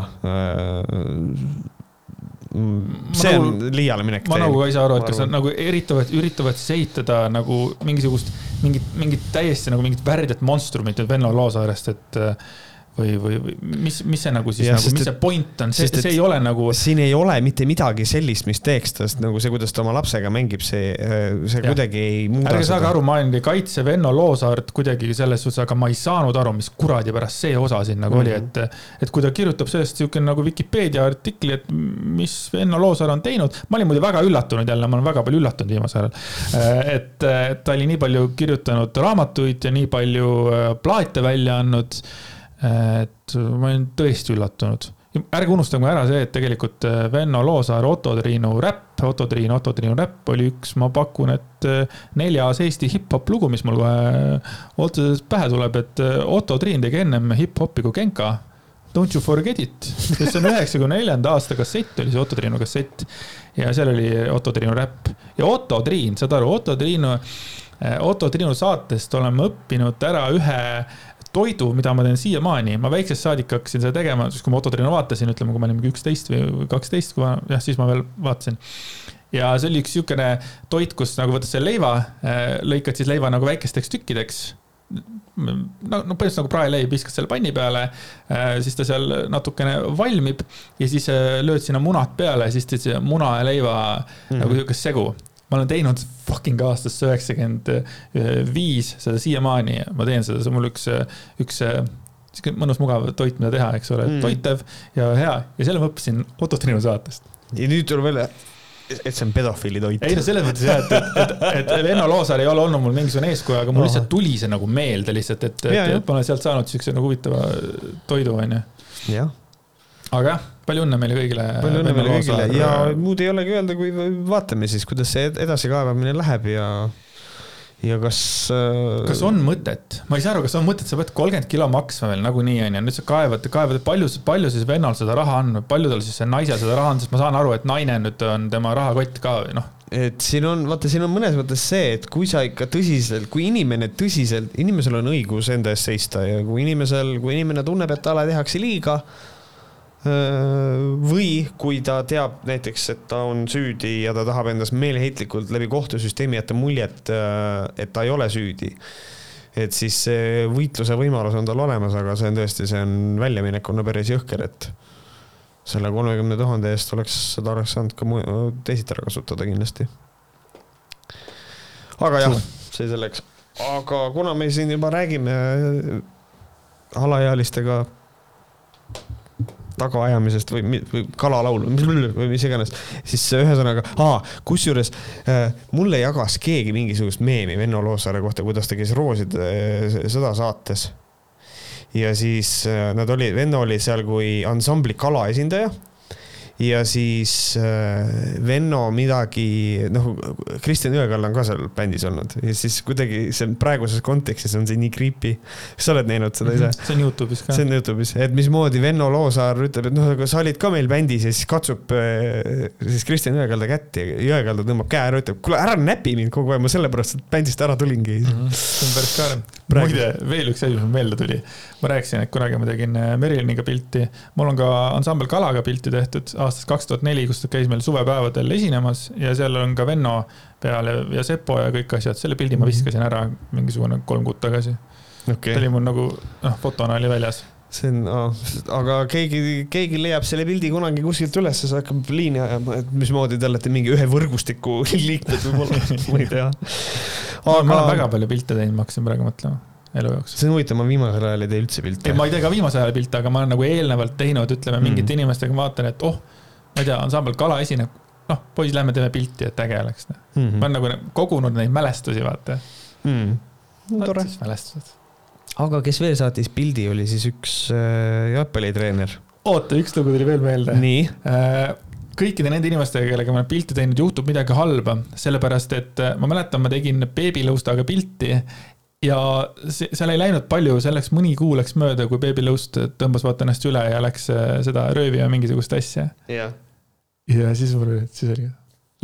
see on nagu, liiale minek. ma nagu ka ei saa aru, et kas nad nagu üritavad, üritavad siis ehitada nagu mingisugust, mingit, mingit täiesti nagu mingit värdjat monstrumit nüüd Venno Loosaarest, et või, või, või mis, mis see nagu siis ja, nagu, mis see point on, see, see ei ole nagu. siin ei ole mitte midagi sellist, mis teeks tast nagu see, kuidas ta oma lapsega mängib, see, see ja. kuidagi ei muuda. ärge saage aru, ma olin kaitse Venno Loosaart kuidagi selles suhtes, aga ma ei saanud aru, mis kuradi pärast see osa siin nagu mm -hmm. oli, mhm. et, et kui ta kirjutab sellest siukene nagu Vikipeedia artikli, et mis Venno Loosaar on teinud, ma olin muidu väga üllatunud jälle, ma olen väga palju üllatunud viimasel ajal. et ta oli nii palju kirjutanud raamatuid ja nii palju äh, plaate välja andnud et ma olin tõesti üllatunud. ärge unustage ära see, et tegelikult äh, Venno Loosaar Otto Triinu räpp, Otto Triin, Otto Triinu räpp oli üks, ma pakun, et äh, neljas Eesti hip-hop lugu, mis mul kohe otseselt pähe tuleb, et äh, Otto Triin tegi ennem hip-hopi kui Genka. Don't you forget it, see on üheksakümne neljanda aasta kassett oli see Otto Triinu kassett ja seal oli Otto Triinu räpp ja Otto Triin, saad aru, Otto Triinu Otto Triinu saatest oleme õppinud ära ühe toidu, mida ma teen siiamaani, ma väiksest saadik hakkasin seda tegema, siis kui ma Otto Triinu vaatasin, ütleme, kui ma olin mingi üksteist või kaksteist, kui ma, jah, siis ma veel vaatasin. ja see oli üks niisugune toit, kus nagu võtad selle leiva, äh, lõikad siis leiva nagu väikesteks tükkideks no, no põhimõtteliselt nagu praeleib, viskad selle panni peale, äh, siis ta seal natukene valmib ja siis äh, lööd sinna munad peale, siis teed muna ja leiva mm -hmm. nagu niisugust segu ma olen teinud fucking aastast üheksakümmend viis seda siiamaani, ma teen seda, see on mul üks, üks sihuke mõnus mugav toit, mida teha, eks ole mm., toitev ja hea ja selle ma õppisin Otto Triinu saatest. ja nüüd tuleb välja, et see on pedofiili toit. ei no selles mõttes jah, et, et, et, et Venno Loosaar ei ole olnud mul mingisugune eeskuju, aga mul no. lihtsalt tuli see nagu meelde lihtsalt, et, et, et ma olen sealt saanud siukse nagu huvitava toidu, onju. aga jah palju õnne meile kõigile. palju õnne meile kõigile ja muud ei olegi öelda, kui vaatame siis, kuidas see edasikaevamine läheb ja ja kas. Äh, kas on mõtet, ma ei saa aru, kas on mõtet, sa pead kolmkümmend kilo maksma veel nagunii onju, nüüd sa kaevad, kaevad, palju, palju siis vennal seda raha on, palju tal siis see naisel seda raha on, sest ma saan aru, et naine nüüd on tema rahakott ka noh. et siin on, vaata, siin on mõnes mõttes see, et kui sa ikka tõsiselt, kui inimene tõsiselt, inimesel on õigus enda eest seista ja kui inimesel, kui inimene tunneb, et talle tehakse liiga või kui ta teab näiteks, et ta on süüdi ja ta tahab endast meeleheitlikult läbi kohtusüsteemi jätta muljet, et ta ei ole süüdi. et siis see võitluse võimalus on tal olemas, aga see on tõesti, see on väljaminekuna päris jõhker, et selle kolmekümne tuhande eest oleks, seda oleks saanud ka teisiti ära kasutada kindlasti. aga jah, see selleks, aga kuna me siin juba räägime alaealistega tagaajamisest või, või kalalaulu või mis iganes, siis ühesõnaga, kusjuures äh, mulle jagas keegi mingisugust meemi Venno Loosaare kohta, kuidas ta käis Rooside äh, sõda saates. ja siis äh, nad olid, Venno oli seal kui ansambli Kala esindaja ja siis äh, Venno midagi, noh, Kristjan Jõekall on ka seal bändis olnud ja siis kuidagi see praeguses kontekstis on see nii creepy. sa oled näinud seda ise? see on Youtube'is ka. see on Youtube'is, et mismoodi Venno Loosaar ütleb, et noh, aga sa olid ka meil bändis ja siis katsub äh, siis Kristjan Jõekalda kätt ja Jõekalda tõmbab käe ära, ütleb, kuule ära näpi mind kogu aeg, ma sellepärast bändist ära tulingi mm. -hmm. see on päris kaare. muide, veel üks asi, mis mul meelde tuli. ma rääkisin, et kunagi ma tegin äh, Meriliniga pilti, mul on ka ansambel Kalaga pilti tehtud aastast kaks tuhat neli, kus ta käis meil suvepäevadel esinemas ja seal on ka Venno peal ja, ja Sepo ja kõik asjad, selle pildi ma mhm. viskasin ära mingisugune kolm kuud tagasi okay.. ta oli mul nagu, noh, fotona oli väljas see on oh,, aga keegi, keegi leiab selle pildi kunagi kuskilt üles, siis hakkab liini ajama, et mismoodi te olete mingi ühe võrgustiku liikmed võib-olla, ma ei tea. aga ma olen väga palju pilte teinud, ma hakkasin praegu mõtlema elu jooksul. see on huvitav, ma viimasel ajal ei tee üldse pilte. ma ei tee ka viimasel ajal pilte, aga ma olen nagu eelnevalt teinud, ütleme mingite mm. inimestega, ma vaatan, et oh, ma ei tea, ansambel Kala esineb, noh, poiss, lähme teeme pilti, et äge oleks mm. -hmm. ma olen nagu kogunud neid mälestusi, vaata mm.. tore. mälestused. aga kes veel saatis pildi, oli siis üks äh, jalgpallitreener. oota, üks lugu tuli veel meelde. nii äh, kõikide nende inimestega, kellega ma olen pilti teinud, juhtub midagi halba, sellepärast et äh, ma mäletan, ma tegin beebilõustaga pilti ja see, seal ei läinud palju, see läks mõni kuu läks mööda, kui Baby Loust tõmbas vaata ennast üle ja läks äh, seda röövima mingisugust asja. jah. Ja siis mul oli, siis oli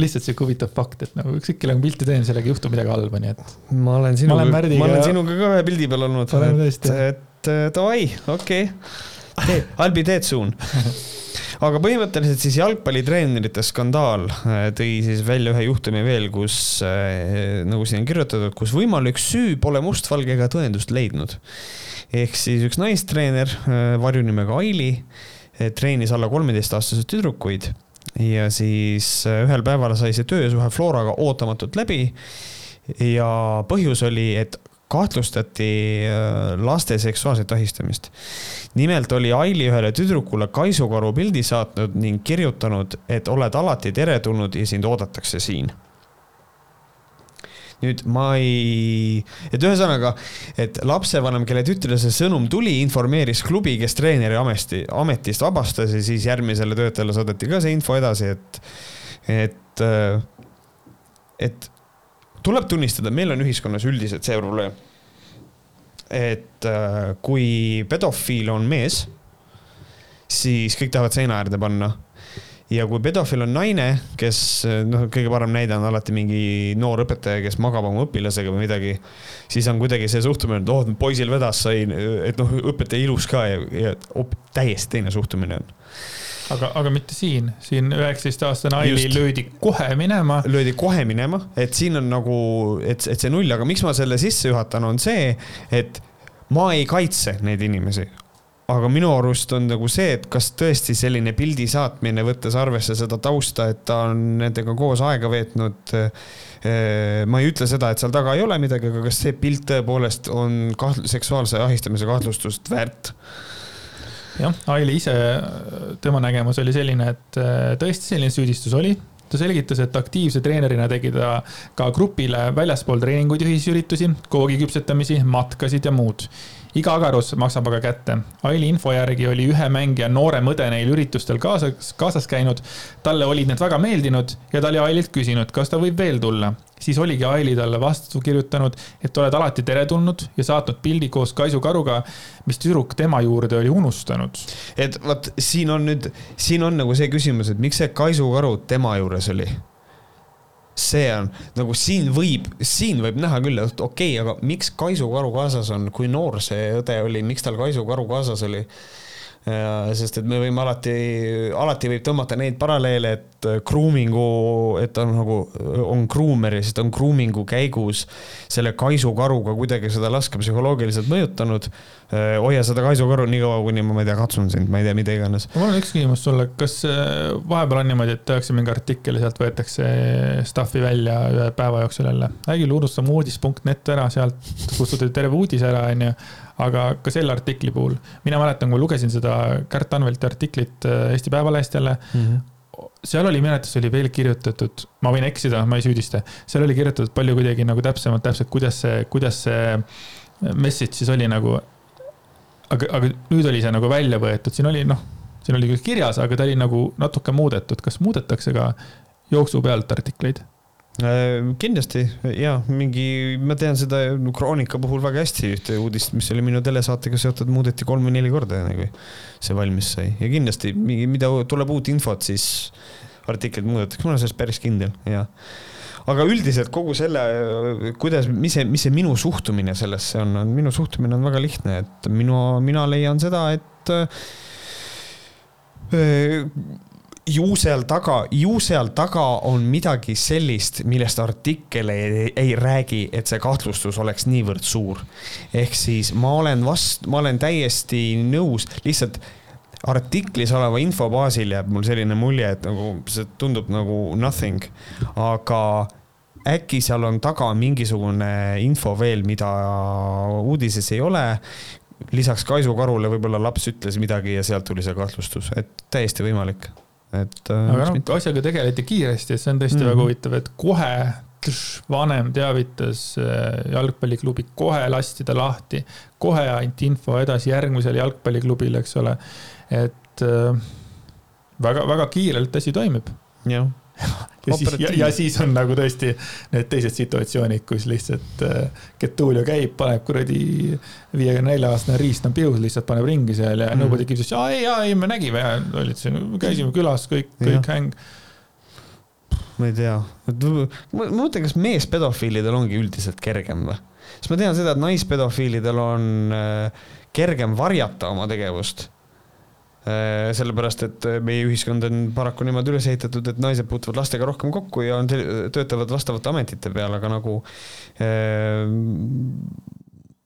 lihtsalt sihuke huvitav fakt, et nagu ükskõik kellega ma pilti teen, sellega ei juhtu midagi halba, nii et. ma olen sinuga, ma olen sinuga ka ühe pildi peal olnud. et, et davai, okei okay.. Albi teed suun aga põhimõtteliselt siis jalgpallitreenerite skandaal äh, tõi siis välja ühe juhtumi veel, kus äh, nagu siin on kirjutatud, kus võimalik süü pole mustvalgega tõendust leidnud. ehk siis üks naistreener äh, varjunimega Aili treenis alla kolmeteistaastaseid tüdrukuid ja siis ühel päeval sai see töösuhe Floraga ootamatult läbi. ja põhjus oli, et kahtlustati laste seksuaalset ahistamist nimelt oli Aili ühele tüdrukule kaisukaru pildi saatnud ning kirjutanud, et oled alati teretulnud ja sind oodatakse siin nüüd ma ei, et ühesõnaga, et lapsevanem, kelle tütrele see sõnum tuli, informeeris klubi, kes treeneri ameti, ametist vabastas ja siis järgmisele töötajale saadeti ka see info edasi, et, et, et tuleb tunnistada, meil on ühiskonnas üldiselt see probleem. Et äh, kui pedofiil on mees, siis kõik tahavad seina äärde panna ja kui pedofiil on naine, kes noh, kõige parem näide on alati mingi noor õpetaja, kes magab oma õpilasega või midagi, siis on kuidagi see suhtumine, et oh, poisil vedas, sai, et noh, õpetaja ilus ka ja, ja op, täiesti teine suhtumine on. Aga, aga mitte siin, siin üheksateistaastane Aili löödi kohe minema. löödi kohe minema, et siin on nagu, et, et see null, aga miks ma selle sisse juhatan, on see, et ma ei kaitse neid inimesi. Aga minu arust on nagu see, et kas tõesti selline pildi saatmine, võttes arvesse seda tausta, et ta on nendega koos aega veetnud. Eh, ma ei ütle seda, et seal taga ei ole midagi, aga kas see pilt tõepoolest on kaht-, seksuaalse ahistamise kahtlustust väärt? jah, Aili ise, tema nägemus oli selline, et äh, tõesti selline süüdistus oli ta selgitas, et aktiivse treenerina tegi ta ka grupile väljaspool treeninguid ja ühisüritusi, koogi küpsetamisi, matkasid ja muud iga agarus maksab aga kätte. Aili info järgi oli ühe mängija noorem õde neil üritustel kaasas, kaasas käinud. talle olid need väga meeldinud ja ta oli Aililt küsinud, kas ta võib veel tulla. siis oligi Aili talle vastu kirjutanud, et oled alati teretulnud ja saatnud pildi koos Kaisu karuga, mis tüdruk tema juurde oli unustanud. et vot siin on nüüd, siin on nagu see küsimus, et miks see Kaisu karu tema juures oli see on nagu siin võib, siin võib näha küll, et okei okay,, aga miks Kaisu karu kaasas on, kui noor see õde oli, miks tal Kaisu karu kaasas oli? Sest et me võime alati, alati võib tõmmata neid paralleele, et grooming'u, et on nagu, on groomer ja siis ta on grooming'u käigus selle kaisukaruga kuidagi seda laske psühholoogiliselt mõjutanud Äh, hoia seda kaisukaru nii kaua, kuni ma, ma ei tea, katsun sind, ma ei tea, mida iganes. mul on üks küsimus sulle, kas äh, vahepeal on niimoodi, et tehakse mingi artikkel ja sealt võetakse stuff'i välja ühe päeva jooksul jälle? äkki unustame uudis.net ära, sealt kustutati terve uudis ära, onju. Aga ka selle artikli puhul, mina mäletan, kui lugesin seda Kärt Anvelti artiklit äh, Eesti Päevalehest jälle mm. -hmm seal oli, minu arvates oli veel kirjutatud, ma võin eksida, ma ei süüdista, seal oli kirjutatud palju kuidagi nagu täpsemalt, täpselt, kuidas see, kuidas see message siis oli nagu aga, aga nüüd oli see nagu välja võetud, siin oli noh, siin oli küll kirjas, aga ta oli nagu natuke muudetud, kas muudetakse ka jooksu pealt artikleid? Äh, kindlasti ja mingi, ma tean seda Kroonika puhul väga hästi, ühte uudist, mis oli minu telesaatega seotud, muudeti kolm või neli korda, enne kui see valmis sai. Ja kindlasti mingi, mida tuleb uut infot, siis artikleid muudetakse, ma olen selles päris kindel ja aga üldiselt kogu selle, kuidas, mis see, mis see minu suhtumine sellesse on, on minu suhtumine on väga lihtne, et minu, mina leian seda, et äh, ju seal taga, ju seal taga on midagi sellist, millest artikkel ei, ei räägi, et see kahtlustus oleks niivõrd suur. ehk siis ma olen vast-, ma olen täiesti nõus, lihtsalt artiklis oleva info baasil jääb mul selline mulje, et nagu see tundub nagu nothing, aga äkki seal on taga mingisugune info veel, mida uudises ei ole. lisaks Kaisu karule võib-olla laps ütles midagi ja sealt tuli see kahtlustus, et täiesti võimalik, et. Äh, aga noh, asjaga tegeleti kiiresti, et see on tõesti mm -hmm. väga huvitav, et kohe tš, vanem teavitas äh, jalgpalliklubi, kohe lasti ta lahti, kohe anti info edasi järgmisele jalgpalliklubile, eks ole. et väga-väga äh, kiirelt asi toimib. jah ja siis, ja, ja siis on nagu tõesti need teised situatsioonid, kus lihtsalt äh, Getulio käib, paneb kuradi viiekümne nelja aastane riist on pihus, lihtsalt paneb ringi seal ja mm. nobody gives a shit, aa ei, aa ei, me nägime ja olid siin, käisime külas, kõik, kõik häng. Ma ei tea, ma mõtlen, kas meespedofiilidel ongi üldiselt kergem või? sest ma tean seda, et naispedofiilidel on äh, kergem varjata oma tegevust sellepärast, et äh, meie ühiskond on paraku niimoodi üles ehitatud, et naised puutuvad lastega rohkem kokku ja on, töötavad vastavate ametite peal, aga nagu äh,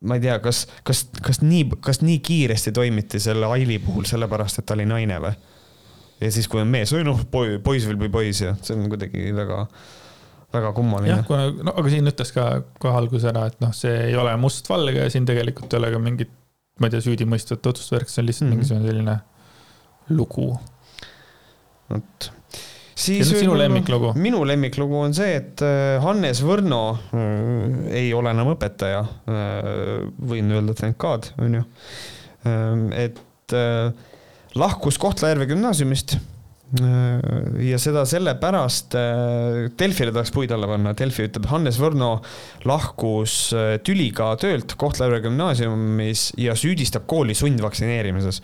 ma ei tea, kas, kas, kas nii, kas nii kiiresti toimiti selle Aili puhul sellepärast, et ta oli naine või? ja siis, kui on mees, või noh, poiss või poiss ja see on kuidagi väga, väga kummaline. jah, kuna, no aga siin ütles ka kohe alguses ära, et noh, see ei ole mustvalge ja siin tegelikult ei ole ka mingit, ma ei tea, süüdimõistvat otsust värk, see on lihtsalt mm -hmm. mingisugune selline lugu. vot siis sinu lemmiklugu? minu lemmiklugu on see, et äh, Hannes Võrno äh, ei ole enam õpetaja äh,. võin öelda thank god, onju. Ähm, et lahkus Kohtla-Järve gümnaasiumist ja seda sellepärast, Delfile tahaks puid alla panna, Delfi ütleb, Hannes Võrno lahkus tüliga töölt Kohtla-Järve gümnaasiumis ja süüdistab kooli sundvaktsineerimises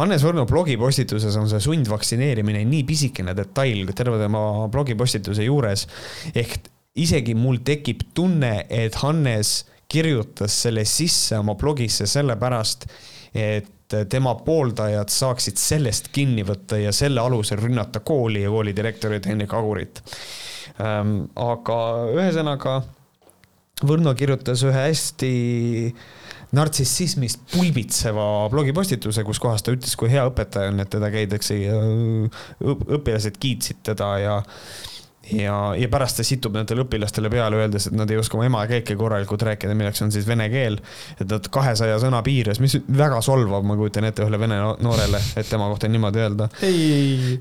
Hannes Võrno blogipostituses on see sundvaktsineerimine nii pisikene detail terve tema blogipostituse juures. ehk isegi mul tekib tunne, et Hannes kirjutas selle sisse oma blogisse sellepärast, et tema pooldajad saaksid sellest kinni võtta ja selle alusel rünnata kooli ja koolidirektorit Hendrik Agurit. Ähm, aga ühesõnaga Võrno kirjutas ühe hästi nartsissismist pulbitseva blogipostituse, kus kohas ta ütles, kui hea õpetaja on, et teda käidakse, õpilased kiitsid teda ja ja, ja pärast ta situb nendele õpilastele peale, öeldes, et nad ei oska oma emakeelke korralikult rääkida, milleks on siis vene keel. et nad kahesaja sõna piires, mis väga solvav, ma kujutan ette ühele vene noorele, et tema kohta niimoodi öelda.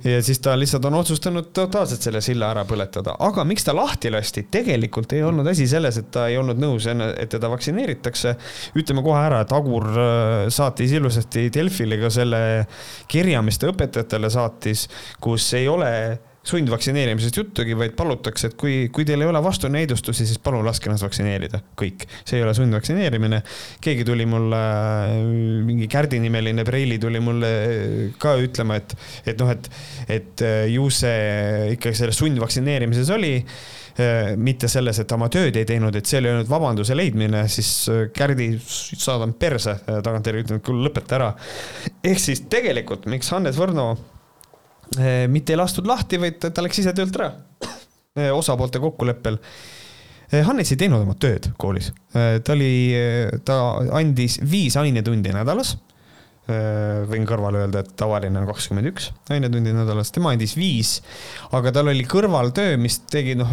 ja siis ta lihtsalt on otsustanud totaalselt selle silla ära põletada, aga miks ta lahti lasti, tegelikult ei olnud asi selles, et ta ei olnud nõus et teda vaktsineeritakse. ütleme kohe ära, et Agur äh, saatis ilusasti Delfile ka selle kirja, mis ta õpetajatele saatis, kus ei ole sundvaktsineerimisest juttugi, vaid palutakse, et kui, kui teil ei ole vastunäidustusi, siis palun laske ennast vaktsineerida, kõik. see ei ole sundvaktsineerimine. keegi tuli mulle, mingi Kärdi nimeline Preili tuli mulle ka ütlema, et, et noh, et, et ju see ikkagi selles sundvaktsineerimises oli mitte selles, et oma tööd ei teinud, et see oli ainult vabanduse leidmine, siis Kärdi saadan perse tagantjärgi ütleme, et kuule lõpeta ära. ehk siis tegelikult, miks Hannes Võrno Eh, mitte ei lastud lahti, vaid ta läks ise töölt ära eh, osapoolte kokkuleppel. Eh, Hannes ei teinud oma tööd koolis, ta oli, ta andis viis ainetundi nädalas. võin kõrvale öelda, et tavaline on kakskümmend üks ainetundi nädalas, tema andis viis, aga tal oli kõrvaltöö, mis tegi noh,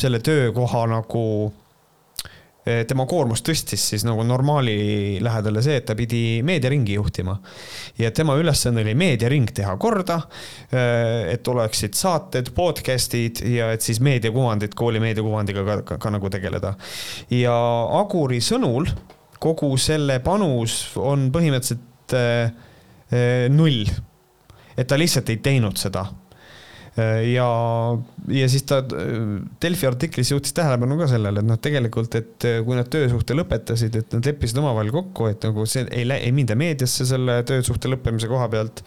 selle töökoha nagu Eh, tema koormust tõstis siis nagu normaali lähedale see, et ta pidi meediaringi juhtima. ja tema ülesanne oli meediaring teha korda, eh, et oleksid saated, podcast'id ja et siis meediakuvandit, kooli meediakuvandiga ka, ka, ka nagu tegeleda. ja Aguri sõnul kogu selle panus on põhimõtteliselt äh, null. et ta lihtsalt ei teinud seda ja, ja siis ta Delfi artiklis jõudis tähelepanu ka sellele, et noh, tegelikult, et äh, kui nad töösuhte lõpetasid, et nad leppisid omavahel kokku, et nagu see ei, ei minda meediasse selle töösuhte lõppemise koha pealt.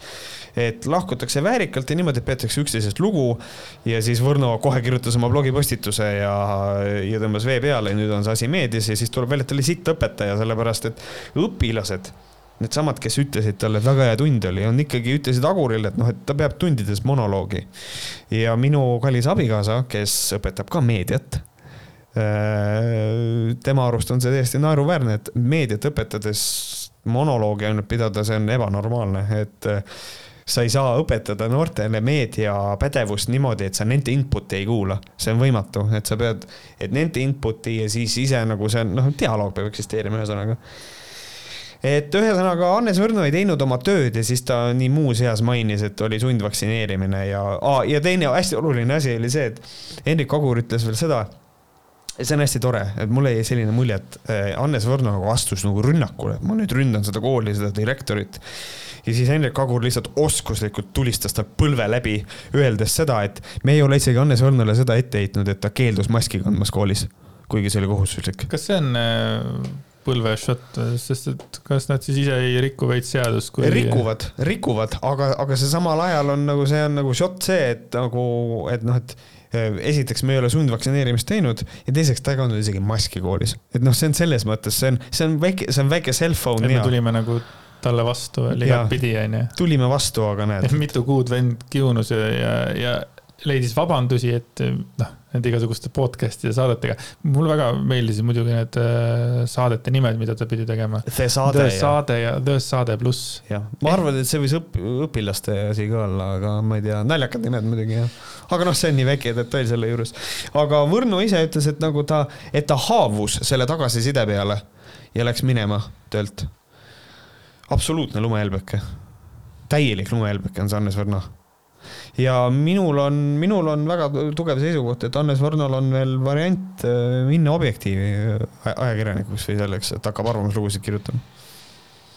et lahkutakse väärikalt ja niimoodi, et peetakse üksteisest lugu. ja siis Võrno kohe kirjutas oma blogipostituse ja, ja tõmbas vee peale ja nüüd on see asi meedias ja siis tuleb välja, et ta oli sitt õpetaja, sellepärast et õpilased needsamad, kes ütlesid talle, et väga hea tund oli, on ikkagi, ütlesid Agurile, et noh, et ta peab tundides monoloogi. ja minu kallis abikaasa, kes õpetab ka meediat, äh, tema arust on see täiesti naeruväärne, et meediat õpetades monoloogi ainult pidada, see on ebanormaalne, et äh, sa ei saa õpetada noortele meediapädevust niimoodi, et sa nende input'i ei kuula. see on võimatu, et sa pead, et nende input'i ja siis ise nagu see on, noh, dialoog peab eksisteerima, ühesõnaga et ühesõnaga Hannes Võrno ei teinud oma tööd ja siis ta nii muus eas mainis, et oli sundvaktsineerimine ja, ja teine hästi oluline asi oli see, et Hendrik Agur ütles veel seda see on hästi tore, et mulle jäi selline mulje, et eh, Hannes Võrno nagu astus nagu rünnakule, ma nüüd ründan seda kooli, seda direktorit. ja siis Hendrik Agur lihtsalt oskuslikult tulistas tal põlve läbi, öeldes seda, et me ei ole isegi Hannes Võrnole seda ette heitnud, et ta keeldus maski kandmas koolis, kuigi see oli kohustuslik. kas see on äh, põlvešott, sest et kas nad siis ise ei riku veits seadust kui...? rikuvad, rikuvad, aga, aga see samal ajal on nagu, see on nagu šott see, et nagu, et noh, et äh, esiteks me ei ole sundvaktsineerimist teinud ja teiseks ta ei kandnud isegi maski koolis. et noh, see on selles mõttes, see on, see on väike, see on väike cell phone. et me tulime nagu talle vastu veel igatpidi, onju. tulime vastu, aga näed. mitu kuud vend kiunus ja, ja, ja leidis vabandusi, et noh, nende igasuguste podcast'ide saadetega. mulle väga meeldisid muidugi need äh, saadete nimed, mida ta pidi tegema. The Saade. The Saade ja The Saade pluss. jah, ma arvan, et see võis õp-, õpilaste asi ka olla, aga ma ei tea, naljakad nimed muidugi jah. aga noh, see on nii väike detail selle juures. aga Võrno ise ütles, et nagu ta, et ta haavus selle tagasiside peale ja läks minema töölt absoluutne lumehelbeke. täielik lumehelbeke on Hannes Võrno. Ja minul on, minul on väga tugev seisukoht, et Hannes Võrnol on veel variant äh, minna Objektiivi ajakirjanikuks või selleks, et hakkab arvamuslugusid kirjutama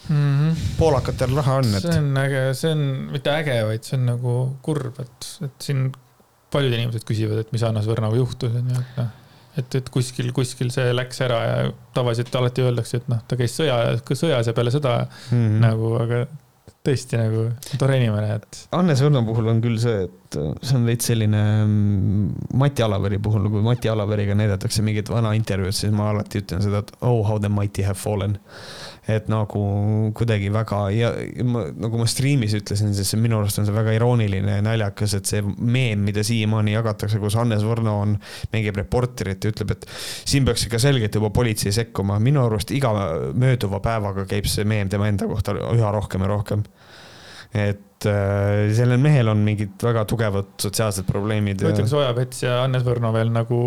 mm. -hmm. poolakatel raha on, et. see on äge, see on mitte äge, vaid see on nagu kurb, et, et siin paljud inimesed küsivad, et mis Hannes Võrnoga juhtus, onju, et noh et, et kuskil, kuskil see läks ära ja tavaliselt alati öeldakse, et noh, ta käis sõja, sõjas ja peale seda mm -hmm. nagu, aga tõesti nagu tore inimene, et. Hannes Õrno puhul on küll see, et see on veits selline mm, Mati Alaveri puhul, kui Mati Alaveriga näidatakse mingit vana intervjuud, siis ma alati ütlen seda, et oh how the mighty have fallen et nagu kuidagi väga ja ma, nagu ma striimis ütlesin, siis minu arust on see väga irooniline ja naljakas, et see meem, mida siiamaani jagatakse, kus Hannes Võrno on, mängib reporterit ja ütleb, et siin peaks ikka selgelt juba politsei sekkuma. minu arust iga mööduva päevaga käib see meem tema enda kohta üha rohkem ja rohkem et äh, sellel mehel on mingid väga tugevad sotsiaalsed probleemid. ma ütleks, Ojapets ja Hannes Võrno veel nagu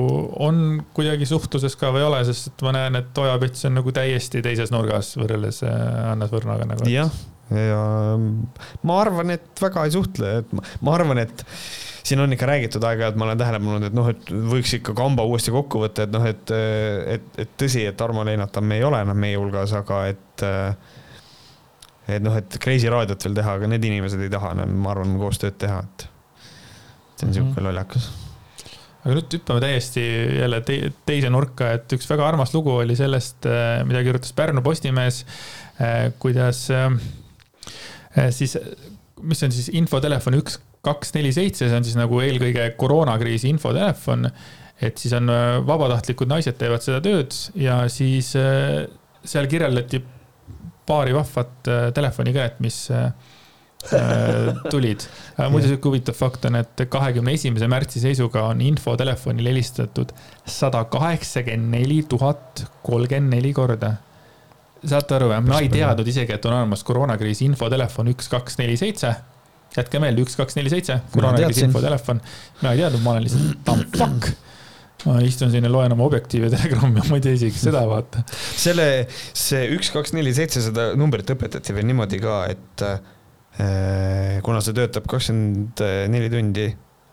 on kuidagi suhtluses ka või ei ole, sest et ma näen, et Ojapets on nagu täiesti teises nurgas võrreldes äh, Hannes Võrnoga nagu. jah, ja ma arvan, et väga ei suhtle, et ma, ma arvan, et siin on ikka räägitud aeg-ajalt, ma olen tähele pannud, et noh, et võiks ikka kamba uuesti kokku võtta, et noh, et, et, et tõsi, et Tarmo Leinatamm ei ole enam meie hulgas, aga et äh, et noh, et Kreisi raadiot veel teha, aga need inimesed ei taha enam, ma arvan, koostööd teha, et see on niisugune mm -hmm. lollakas aga nüüd hüppame täiesti jälle te teise nurka, et üks väga armas lugu oli sellest, äh, mida kirjutas Pärnu Postimees, äh, kuidas äh, siis, mis on siis infotelefon üks, kaks, neli, seitse, see on siis nagu eelkõige koroonakriisi infotelefon. et siis on vabatahtlikud naised teevad seda tööd ja siis seal kirjeldati paari vahvat äh, telefonikõnet, mis äh, äh, tulid. muide, sihuke huvitav fakt on, et kahekümne esimese märtsi seisuga on infotelefonile helistatud sada kaheksakümmend neli tuhat kolmkümmend neli korda. saate aru, ma ei teadnud isegi, et on olemas koroonakriisi infotelefon üks, kaks, neli, seitse. jätke meelde, üks, kaks, neli, seitse, koroonakriisi infotelefon. mina ei teadnud, ma olen lihtsalt tampak ma istun siin ja loen oma Objektiivi telegrammi, ma ei tea isegi seda vaata. selle, see üks, kaks, neli, seitse, seda numbrit õpetati veel niimoodi ka, et äh, kuna see töötab kakskümmend neli tundi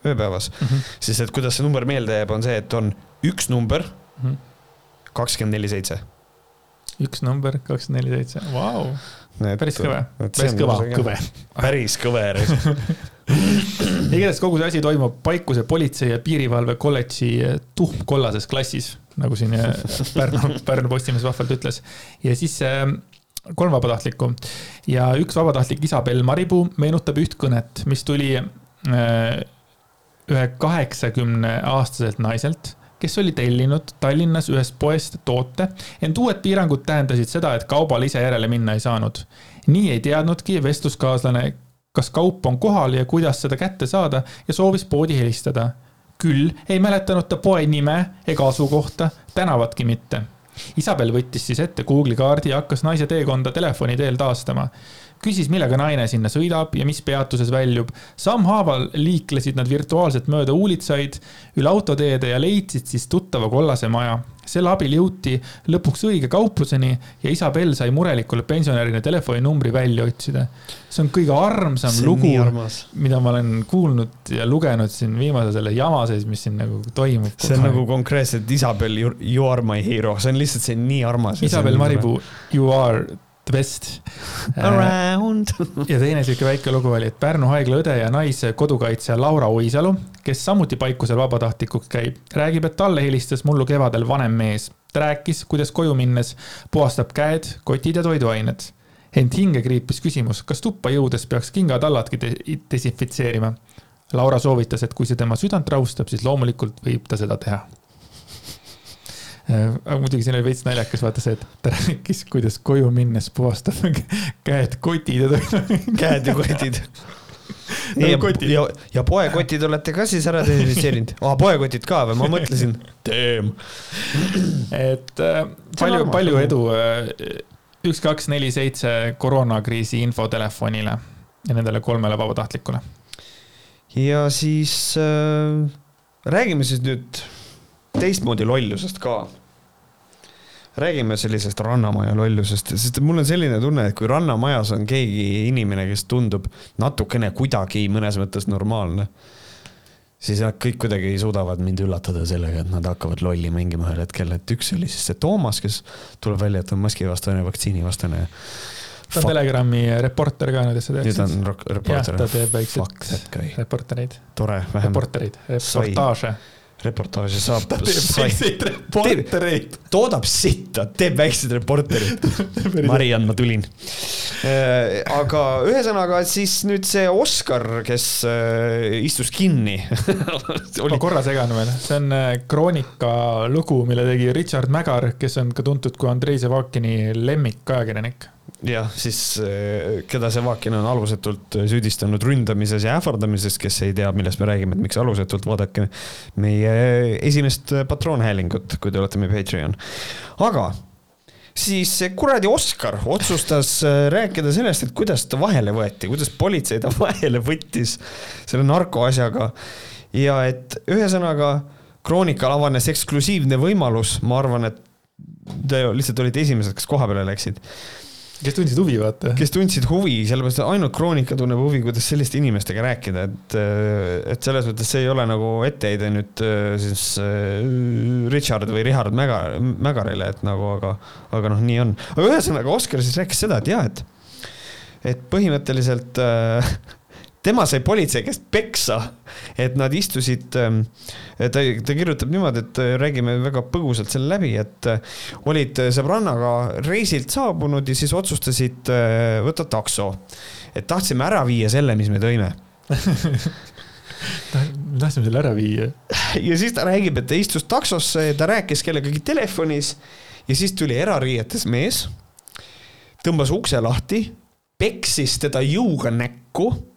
ööpäevas mm, -hmm. siis et kuidas see number meelde jääb, on see, et on üks number, mhm. kakskümmend neli, seitse. üks number, kakskümmend neli, seitse, vau päris kõve, päris kõva, kõve. päris kõve igatahes kogu see asi toimub Paikuse politsei ja piirivalve kolledži tuhmkollases klassis, nagu siin äh, Pärnu, Pärnu Postimees vahvalt ütles. ja siis äh, kolm vabatahtlikku ja üks vabatahtlik Isabel Maripuu meenutab üht kõnet, mis tuli ühe kaheksakümne aastaselt naiselt kes oli tellinud Tallinnas ühest poest toote, ent uued piirangud tähendasid seda, et kaubale ise järele minna ei saanud. nii ei teadnudki vestluskaaslane, kas kaup on kohal ja kuidas seda kätte saada ja soovis poodi helistada. küll ei mäletanud ta poe nime ega asukohta, tänavatki mitte. Isabel võttis siis ette Google'i kaardi ja hakkas naise teekonda telefoni teel taastama küsis, millega naine sinna sõidab ja mis peatuses väljub. sammhaaval liiklesid nad virtuaalselt mööda uulitsaid, üle autoteede ja leidsid siis tuttava kollase maja. selle abil jõuti lõpuks õige kaupluseni ja Isabel sai murelikule pensionärile telefoninumbri välja otsida. see on kõige armsam see lugu, mida ma olen kuulnud ja lugenud siin viimase selle jama sees, mis siin nagu toimub. see on nagu konkreetselt Isabel, you are my hero, see on lihtsalt, see on nii armas. Isabel Maripuu, you are West. Around. ja teine sihuke väike lugu oli, et Pärnu haigla õde ja naiskodukaitsja Laura Oisalu, kes samuti Paikusel vabatahtlikuks käib, räägib, et talle helistas mullu kevadel vanem mees. ta rääkis, kuidas koju minnes puhastab käed, kotid ja toiduained. ent hinge kriipis küsimus, kas tuppa jõudes peaks kingatalladki desinfitseerima. Laura soovitas, et kui see tema südant rahustab, siis loomulikult võib ta seda teha aga muidugi siin oli veits naljakas, vaata see, et ta rääkis, kuidas koju minnes puhastab käed, kotid ja käed ja kotid no, ja, ja, ja poekotid olete ka siis ära desinfitseerinud ah,? poekotid ka või, ma mõtlesin. et äh, palju, palju edu äh, üks, kaks, neli, seitse koroonakriisi infotelefonile ja nendele kolmele vabatahtlikule. ja siis äh, räägime siis nüüd teistmoodi lollusest ka. räägime sellisest Rannamaja lollusest, sest mul on selline tunne, et kui Rannamajas on keegi inimene, kes tundub natukene kuidagi mõnes mõttes normaalne, siis nad kõik kuidagi suudavad mind üllatada sellega, et nad hakkavad lolli mängima ühel hetkel, et üks oli siis see Toomas, kes tuleb välja, et on maskivastane, vaktsiinivastane ta on Telegrami reporter ka nüüd, et sa teaksid. nüüd on reporter. jah, ta teeb väikseid reportereid. tore, vähemalt. reportereid, reportaaže reportaaži saab. ta teeb väikseid reportereid. toodab sitta, teeb väikseid reportereid. Mariann, ma tulin. Äh, aga ühesõnaga siis nüüd see Oskar, kes äh, istus kinni Oli... ma korra segan veel, see on äh, Kroonika lugu, mille tegi Richard Mägar, kes on ka tuntud kui Andrei Sevakini lemmikajakirjanik jah, siis eh, keda Sevakin on alusetult süüdistanud ründamises ja ähvardamises, kes ei tea, millest me räägime, et miks alusetult, vaadake meie esimest patroonhäälingut, kui te olete meie Patreon. aga siis kuradi Oskar otsustas eh, rääkida sellest, et kuidas ta vahele võeti, kuidas politsei ta vahele võttis selle narkoasjaga. ja et ühesõnaga Kroonikal avanes eksklusiivne võimalus, ma arvan, et te lihtsalt olite esimesed, kes koha peale läksid kes tundsid huvi, vaata. kes tundsid huvi, sellepärast ainult Kroonika tunneb huvi, kuidas selliste inimestega rääkida, et, et selles mõttes see ei ole nagu etteheide nüüd siis Richard või Richard Mägar, Mägarile, et nagu, aga, aga noh, nii on. aga ühesõnaga, Oskar siis rääkis seda, et jah, et, et põhimõtteliselt äh, tema sai politsei käest peksa, et nad istusid, ähm, ta, ta kirjutab niimoodi, et äh, räägime väga põgusalt selle läbi, et äh, olid sõbrannaga reisilt saabunud ja siis otsustasid äh, võtta takso. et tahtsime ära viia selle, mis me tõime tahtsime selle ära viia. ja siis ta räägib, et ta istus taksosse ja ta rääkis kellegagi telefonis ja siis tuli erariietes mees, tõmbas ukse lahti, peksis teda jõuga näkku Äh,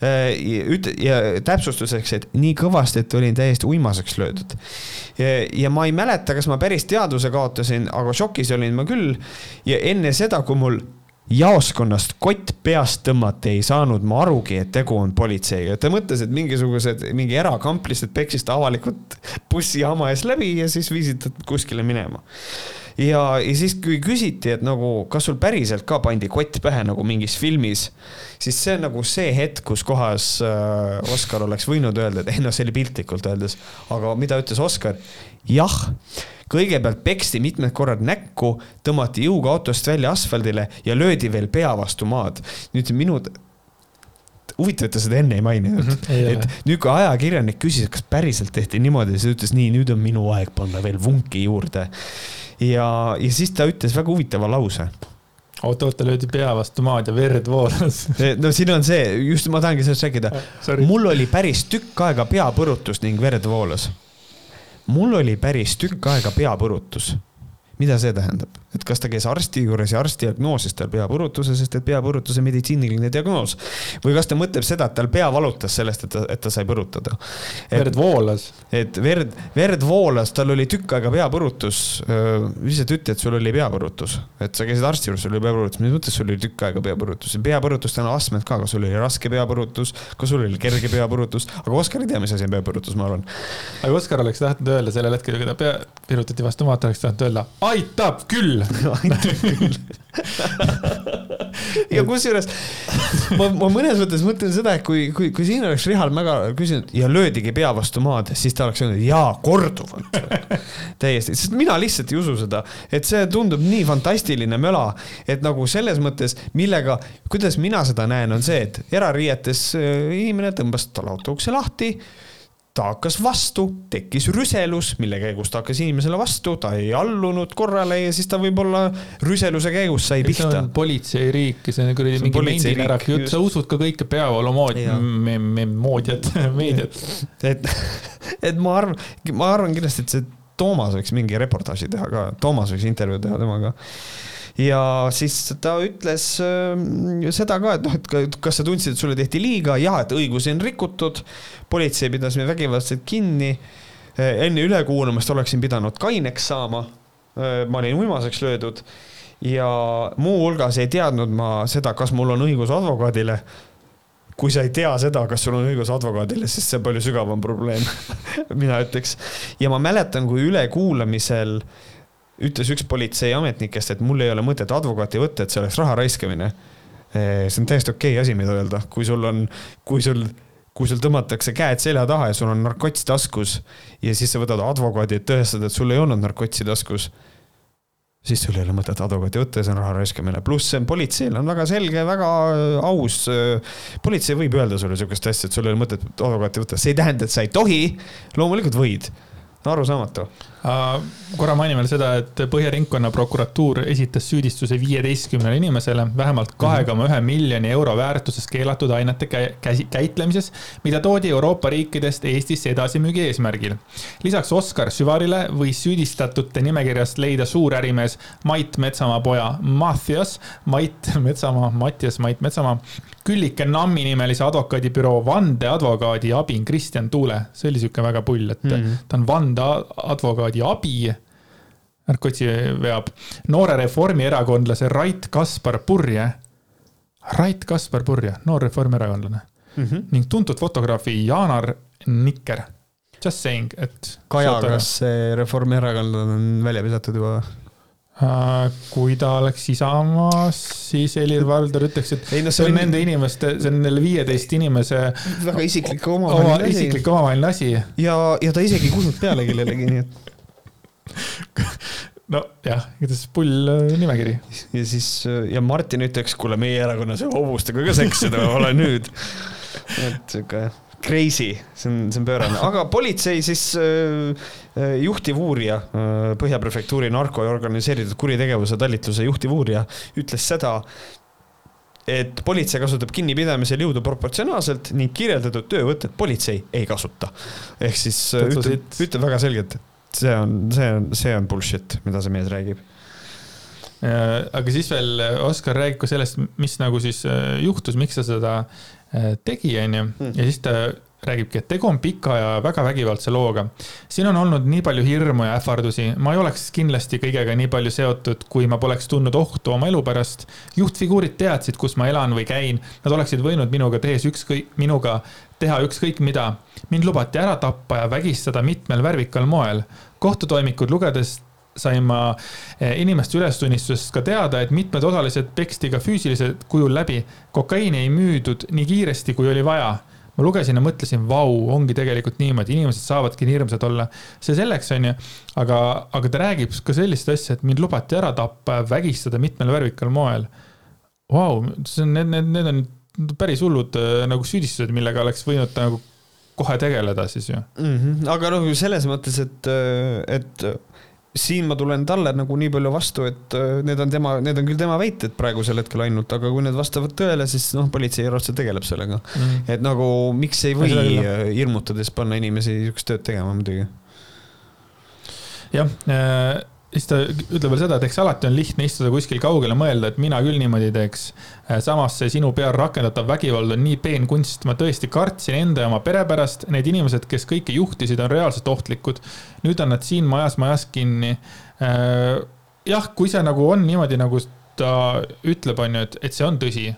üt- ja täpsustuseks, et nii kõvasti, et olin täiesti uimaseks löödud. ja ma ei mäleta, kas ma päris teadvuse kaotasin, aga šokis olin ma küll. ja enne seda, kui mul jaoskonnast kott peast tõmmati, ei saanud ma arugi, et tegu on politseiga. ta mõtles, et mingisugused, mingi erakamplised peksid ta avalikult bussijaama ees läbi ja siis viisid ta kuskile minema ja, ja siis, kui küsiti, et nagu, kas sul päriselt ka pandi kott pähe nagu mingis filmis, siis see on nagu see hetk, kus kohas äh, Oskar oleks võinud öelda, et ei noh, see oli piltlikult öeldes, aga mida ütles Oskar? jah, kõigepealt peksti mitmed korrad näkku, tõmmati jõuga autost välja asfaldile ja löödi veel pea vastu maad. nüüd minu huvitav, et ta seda enne ei maininud mm. -hmm, et nüüd, kui ajakirjanik küsis, kas päriselt tehti niimoodi, siis ta ütles nii, nüüd on minu aeg panna veel vunki juurde ja, ja siis ta ütles väga huvitava lause oota, oota, löödi pea vastu maad ja verd voolas. no siin on see, just ma tahangi sellest rääkida. mul oli päris tükk aega peapõrutus ning verd voolas. mul oli päris tükk aega peapõrutus. mida see tähendab? Et kas ta käis arsti juures ja arst diagnoosis tal peapõrutuse, sest et peapõrutus on meditsiiniline diagnoos. või kas ta mõtleb seda, et tal pea valutas sellest, et ta, et ta sai põrutada. verd voolas. et verd, verd voolas, tal oli tükk aega peapõrutus. ise ta ütles, et sul oli peapõrutus, et sa käisid arsti juures, sul oli peapõrutus, mis mõttes sul oli tükk aega peapõrutus? peapõrutustel on astmed ka, kas sul oli raske peapõrutus, kas sul oli kerge peapõrutus, aga Oskar ei tea, mis asi on peapõrutus, ma arvan. aga Oskar oleks tahtnud öelda sellel hetkel, kui ta pea pirutati vastu maad, ta oleks tahtnud öelda aitab küll küll. Aitab küll. ja kusjuures ma, ma mõnes mõttes mõtlen seda, et kui, kui, kui siin oleks Richard Mäga küsinud ja löödigi pea vastu maad, siis ta oleks öelnud jaa, korduvalt. täiesti, sest mina lihtsalt ei usu seda, et see tundub nii fantastiline möla, et nagu selles mõttes, millega, kuidas mina seda näen, on see, et erariietes äh, inimene tõmbas talle autoukse lahti ta hakkas vastu, tekkis rüselus, mille käigus ta hakkas inimesele vastu, ta ei allunud korrale ja siis ta võib-olla rüseluse käigus sai pihta. see on politseiriik ja see on kuradi mingi mendinärak jutt, sa usud ka kõike peavoolumoodi, moodjat, meediat. et, et ma arvan, ma arvan kindlasti, et see Toomas võiks mingi reportaaži teha ka, Toomas võiks intervjuu teha temaga ja siis ta ütles äh, seda ka, et noh, et kas sa tundsid, et sulle tehti liiga, jah, et õigusi on rikutud, politsei pidas mind vägivaldselt kinni. Äh, enne ülekuulamist oleksin pidanud kaineks saama. Äh, ma olin uimaseks löödud ja muuhulgas ei teadnud ma seda, kas mul on õigus advokaadile kui sa ei tea seda, kas sul on õigus advokaadile, siis see on palju sügavam probleem mina ütleks. ja ma mäletan, kui ülekuulamisel äh, ütles üks politseiametnikest, et mul ei ole mõtet advokaati võtta, et see oleks raha raiskamine. see on täiesti okei okay asi, mida öelda, kui sul on, kui sul, kui sul tõmmatakse käed selja taha ja sul on narkots taskus ja siis sa võtad advokaadi, et tõestada, et sul ei olnud narkotsi taskus siis sul ei ole mõtet advokaati võtta ja see on raha raiskamine. pluss see on politseil on väga selge, väga aus. politsei võib öelda sulle sihukest asja, et sul ei ole mõtet advokaati võtta, see ei tähenda, et sa ei tohi. loomulikult võid arusaamatu. Korra mainin veel seda, et Põhja Ringkonnaprokuratuur esitas süüdistuse viieteistkümnele inimesele vähemalt mhm. kahe koma ühe miljoni euro väärtuses keelatud ainete käsi, käitlemises, mida toodi Euroopa riikidest Eestisse edasimüügi eesmärgil. lisaks Oskar Süvarile võis süüdistatute nimekirjast leida suurärimees Mait Metsamaa poja Mattias, Mait Metsamaa, Mattias Mait Metsamaa Küllike Nammi nimelise advokaadibüroo vandeadvokaadi abin Kristjan Tuule. see oli sihuke väga pull, et mm -hmm. ta on vandeadvokaadi abi. narkotsi veab noore reformierakondlase Rait Kaspar Purje. Rait Kaspar Purje, noor reformierakondlane mm. -hmm. ning tuntud fotograafi Jaanar Nikker. Just saying, et. Kaja, kas see reformierakondlane on välja visatud juba? Äh, kui ta oleks Isamaas, siis Helir-Valdor ütleks, et ei, no, see on või... nende inimeste, see on neile viieteist inimese. väga isiklik omavaheline oma, asi. isiklik omavaheline asi. ja, ja ta isegi ei kuulnud peale kellelegi, nii et. nojah, igatahes pull äh, nimekiri. ja siis, äh, ja Martin ütleks, kuule, meie erakonnas ei hobustega ka seksida, ole nüüd. et sihuke crazy, see on, see on pöörane, aga politsei siis äh, äh juhtivuurija Põhja prefektuuri narko ja organiseeritud kuritegevuse talitluse juhtivuurija ütles seda, et politsei kasutab kinnipidamisel jõudu proportsionaalselt ning kirjeldatud töövõtet politsei ei kasuta. ehk siis ütleb, ütleb väga selgelt, see on, see on, see on bullshit, mida see mees räägib aga siis veel Oskar räägib ka sellest, mis nagu siis juhtus, miks sa seda Äh, tegi, onju, hmm. ja siis ta räägibki, et tegu on pika ja väga vägivaldse looga. siin on olnud nii palju hirmu ja ähvardusi, ma ei oleks kindlasti kõigega nii palju seotud, kui ma poleks tundnud ohtu oma elu pärast. juhtfiguurid teadsid, kus ma elan või käin, nad oleksid võinud minuga tehes ükskõik, minuga teha ükskõik mida. mind lubati ära tappa ja vägistada mitmel värvikal moel. Kohtutoimikud lugedes sain ma eh, inimeste ülestunnistusest ka teada, et mitmed osalised peksti ka füüsilisel kujul läbi. kokaiini ei müüdud nii kiiresti, kui oli vaja. ma lugesin ja mõtlesin, vau, ongi tegelikult niimoodi, inimesed saavadki nii hirmsad olla. see selleks, onju, aga, aga ta räägib ka sellist asja, et mind lubati ära tappa ja vägistada mitmel värvikal moel. Vau, see on, need, need, need on päris hullud eh, nagu süüdistused, millega oleks võinud nagu kohe tegeleda siis ju mm. -hmm. aga noh, selles mõttes, et, et siin ma tulen talle nagu nii palju vastu, et äh, need on tema, need on küll tema väited praegusel hetkel ainult, aga kui need vastavad tõele, siis noh, politsei raudselt tegeleb sellega mm. -hmm. et nagu miks ei või hirmutades panna inimesi niisugust tööd tegema muidugi. jah äh siis ta ütleb veel seda, et eks alati on lihtne istuda kuskil kaugel ja mõelda, et mina küll niimoodi teeks. Äh, samas see sinu peal rakendatav vägivald on nii peen kunst, ma tõesti kartsin enda ja oma pere pärast, need inimesed, kes kõike juhtisid, on reaalselt ohtlikud. nüüd on nad siin majas, majas kinni. Äh, jah, kui see nagu on niimoodi, nagu ta ütleb, on ju, et, et see on tõsi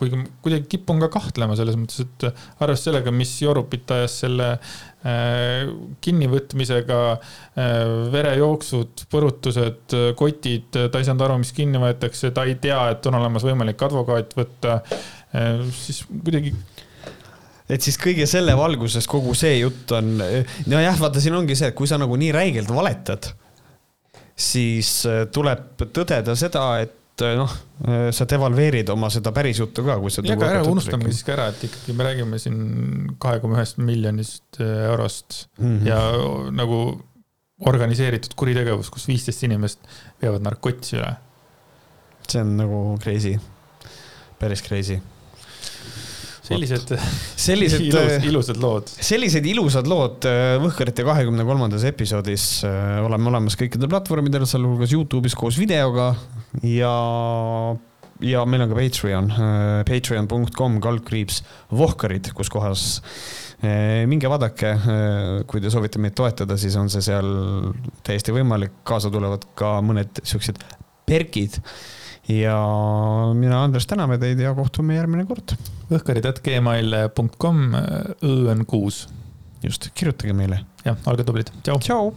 kuigi kuidagi kipun ka kahtlema selles mõttes, et arvestades sellega, mis Jorupit ajas selle äh, kinnivõtmisega äh,, verejooksud, põrutused, kotid, ta ei saanud aru, mis kinni võetakse, ta ei tea, et on olemas võimalik advokaat võtta äh,, siis kuidagi et siis kõige selle valguses kogu see jutt on, nojah, vaata, siin ongi see, et kui sa nagu nii räigelt valetad, siis äh, tuleb tõdeda seda, et et noh, sa devalveerid oma seda päris juttu ka, kui sa. ja, aga ära unustame siis ka ära, et ikkagi me räägime siin kahe koma ühest miljonist äh, eurost mm -hmm. ja nagu organiseeritud kuritegevus, kus viisteist inimest veavad narkotsi üle. see on nagu crazy, päris crazy sellised, sellised ilus, äh, ilusad lood. sellised ilusad lood äh, Võhkarite kahekümne kolmandas episoodis äh, oleme olemas kõikidel platvormidel, sealhulgas Youtube'is koos videoga ja, ja meil on ka Patreon, patreon.com kaldkriips Vohkarid, kus kohas minge vaadake, kui te soovite meid toetada, siis on see seal täiesti võimalik, kaasa tulevad ka mõned siuksed perkid ja mina, Andres, täname teid ja kohtume järgmine kord. õhkarid.gmail.com, õ on kuus. just, kirjutage meile. jah, olge tublid, tšau. tšau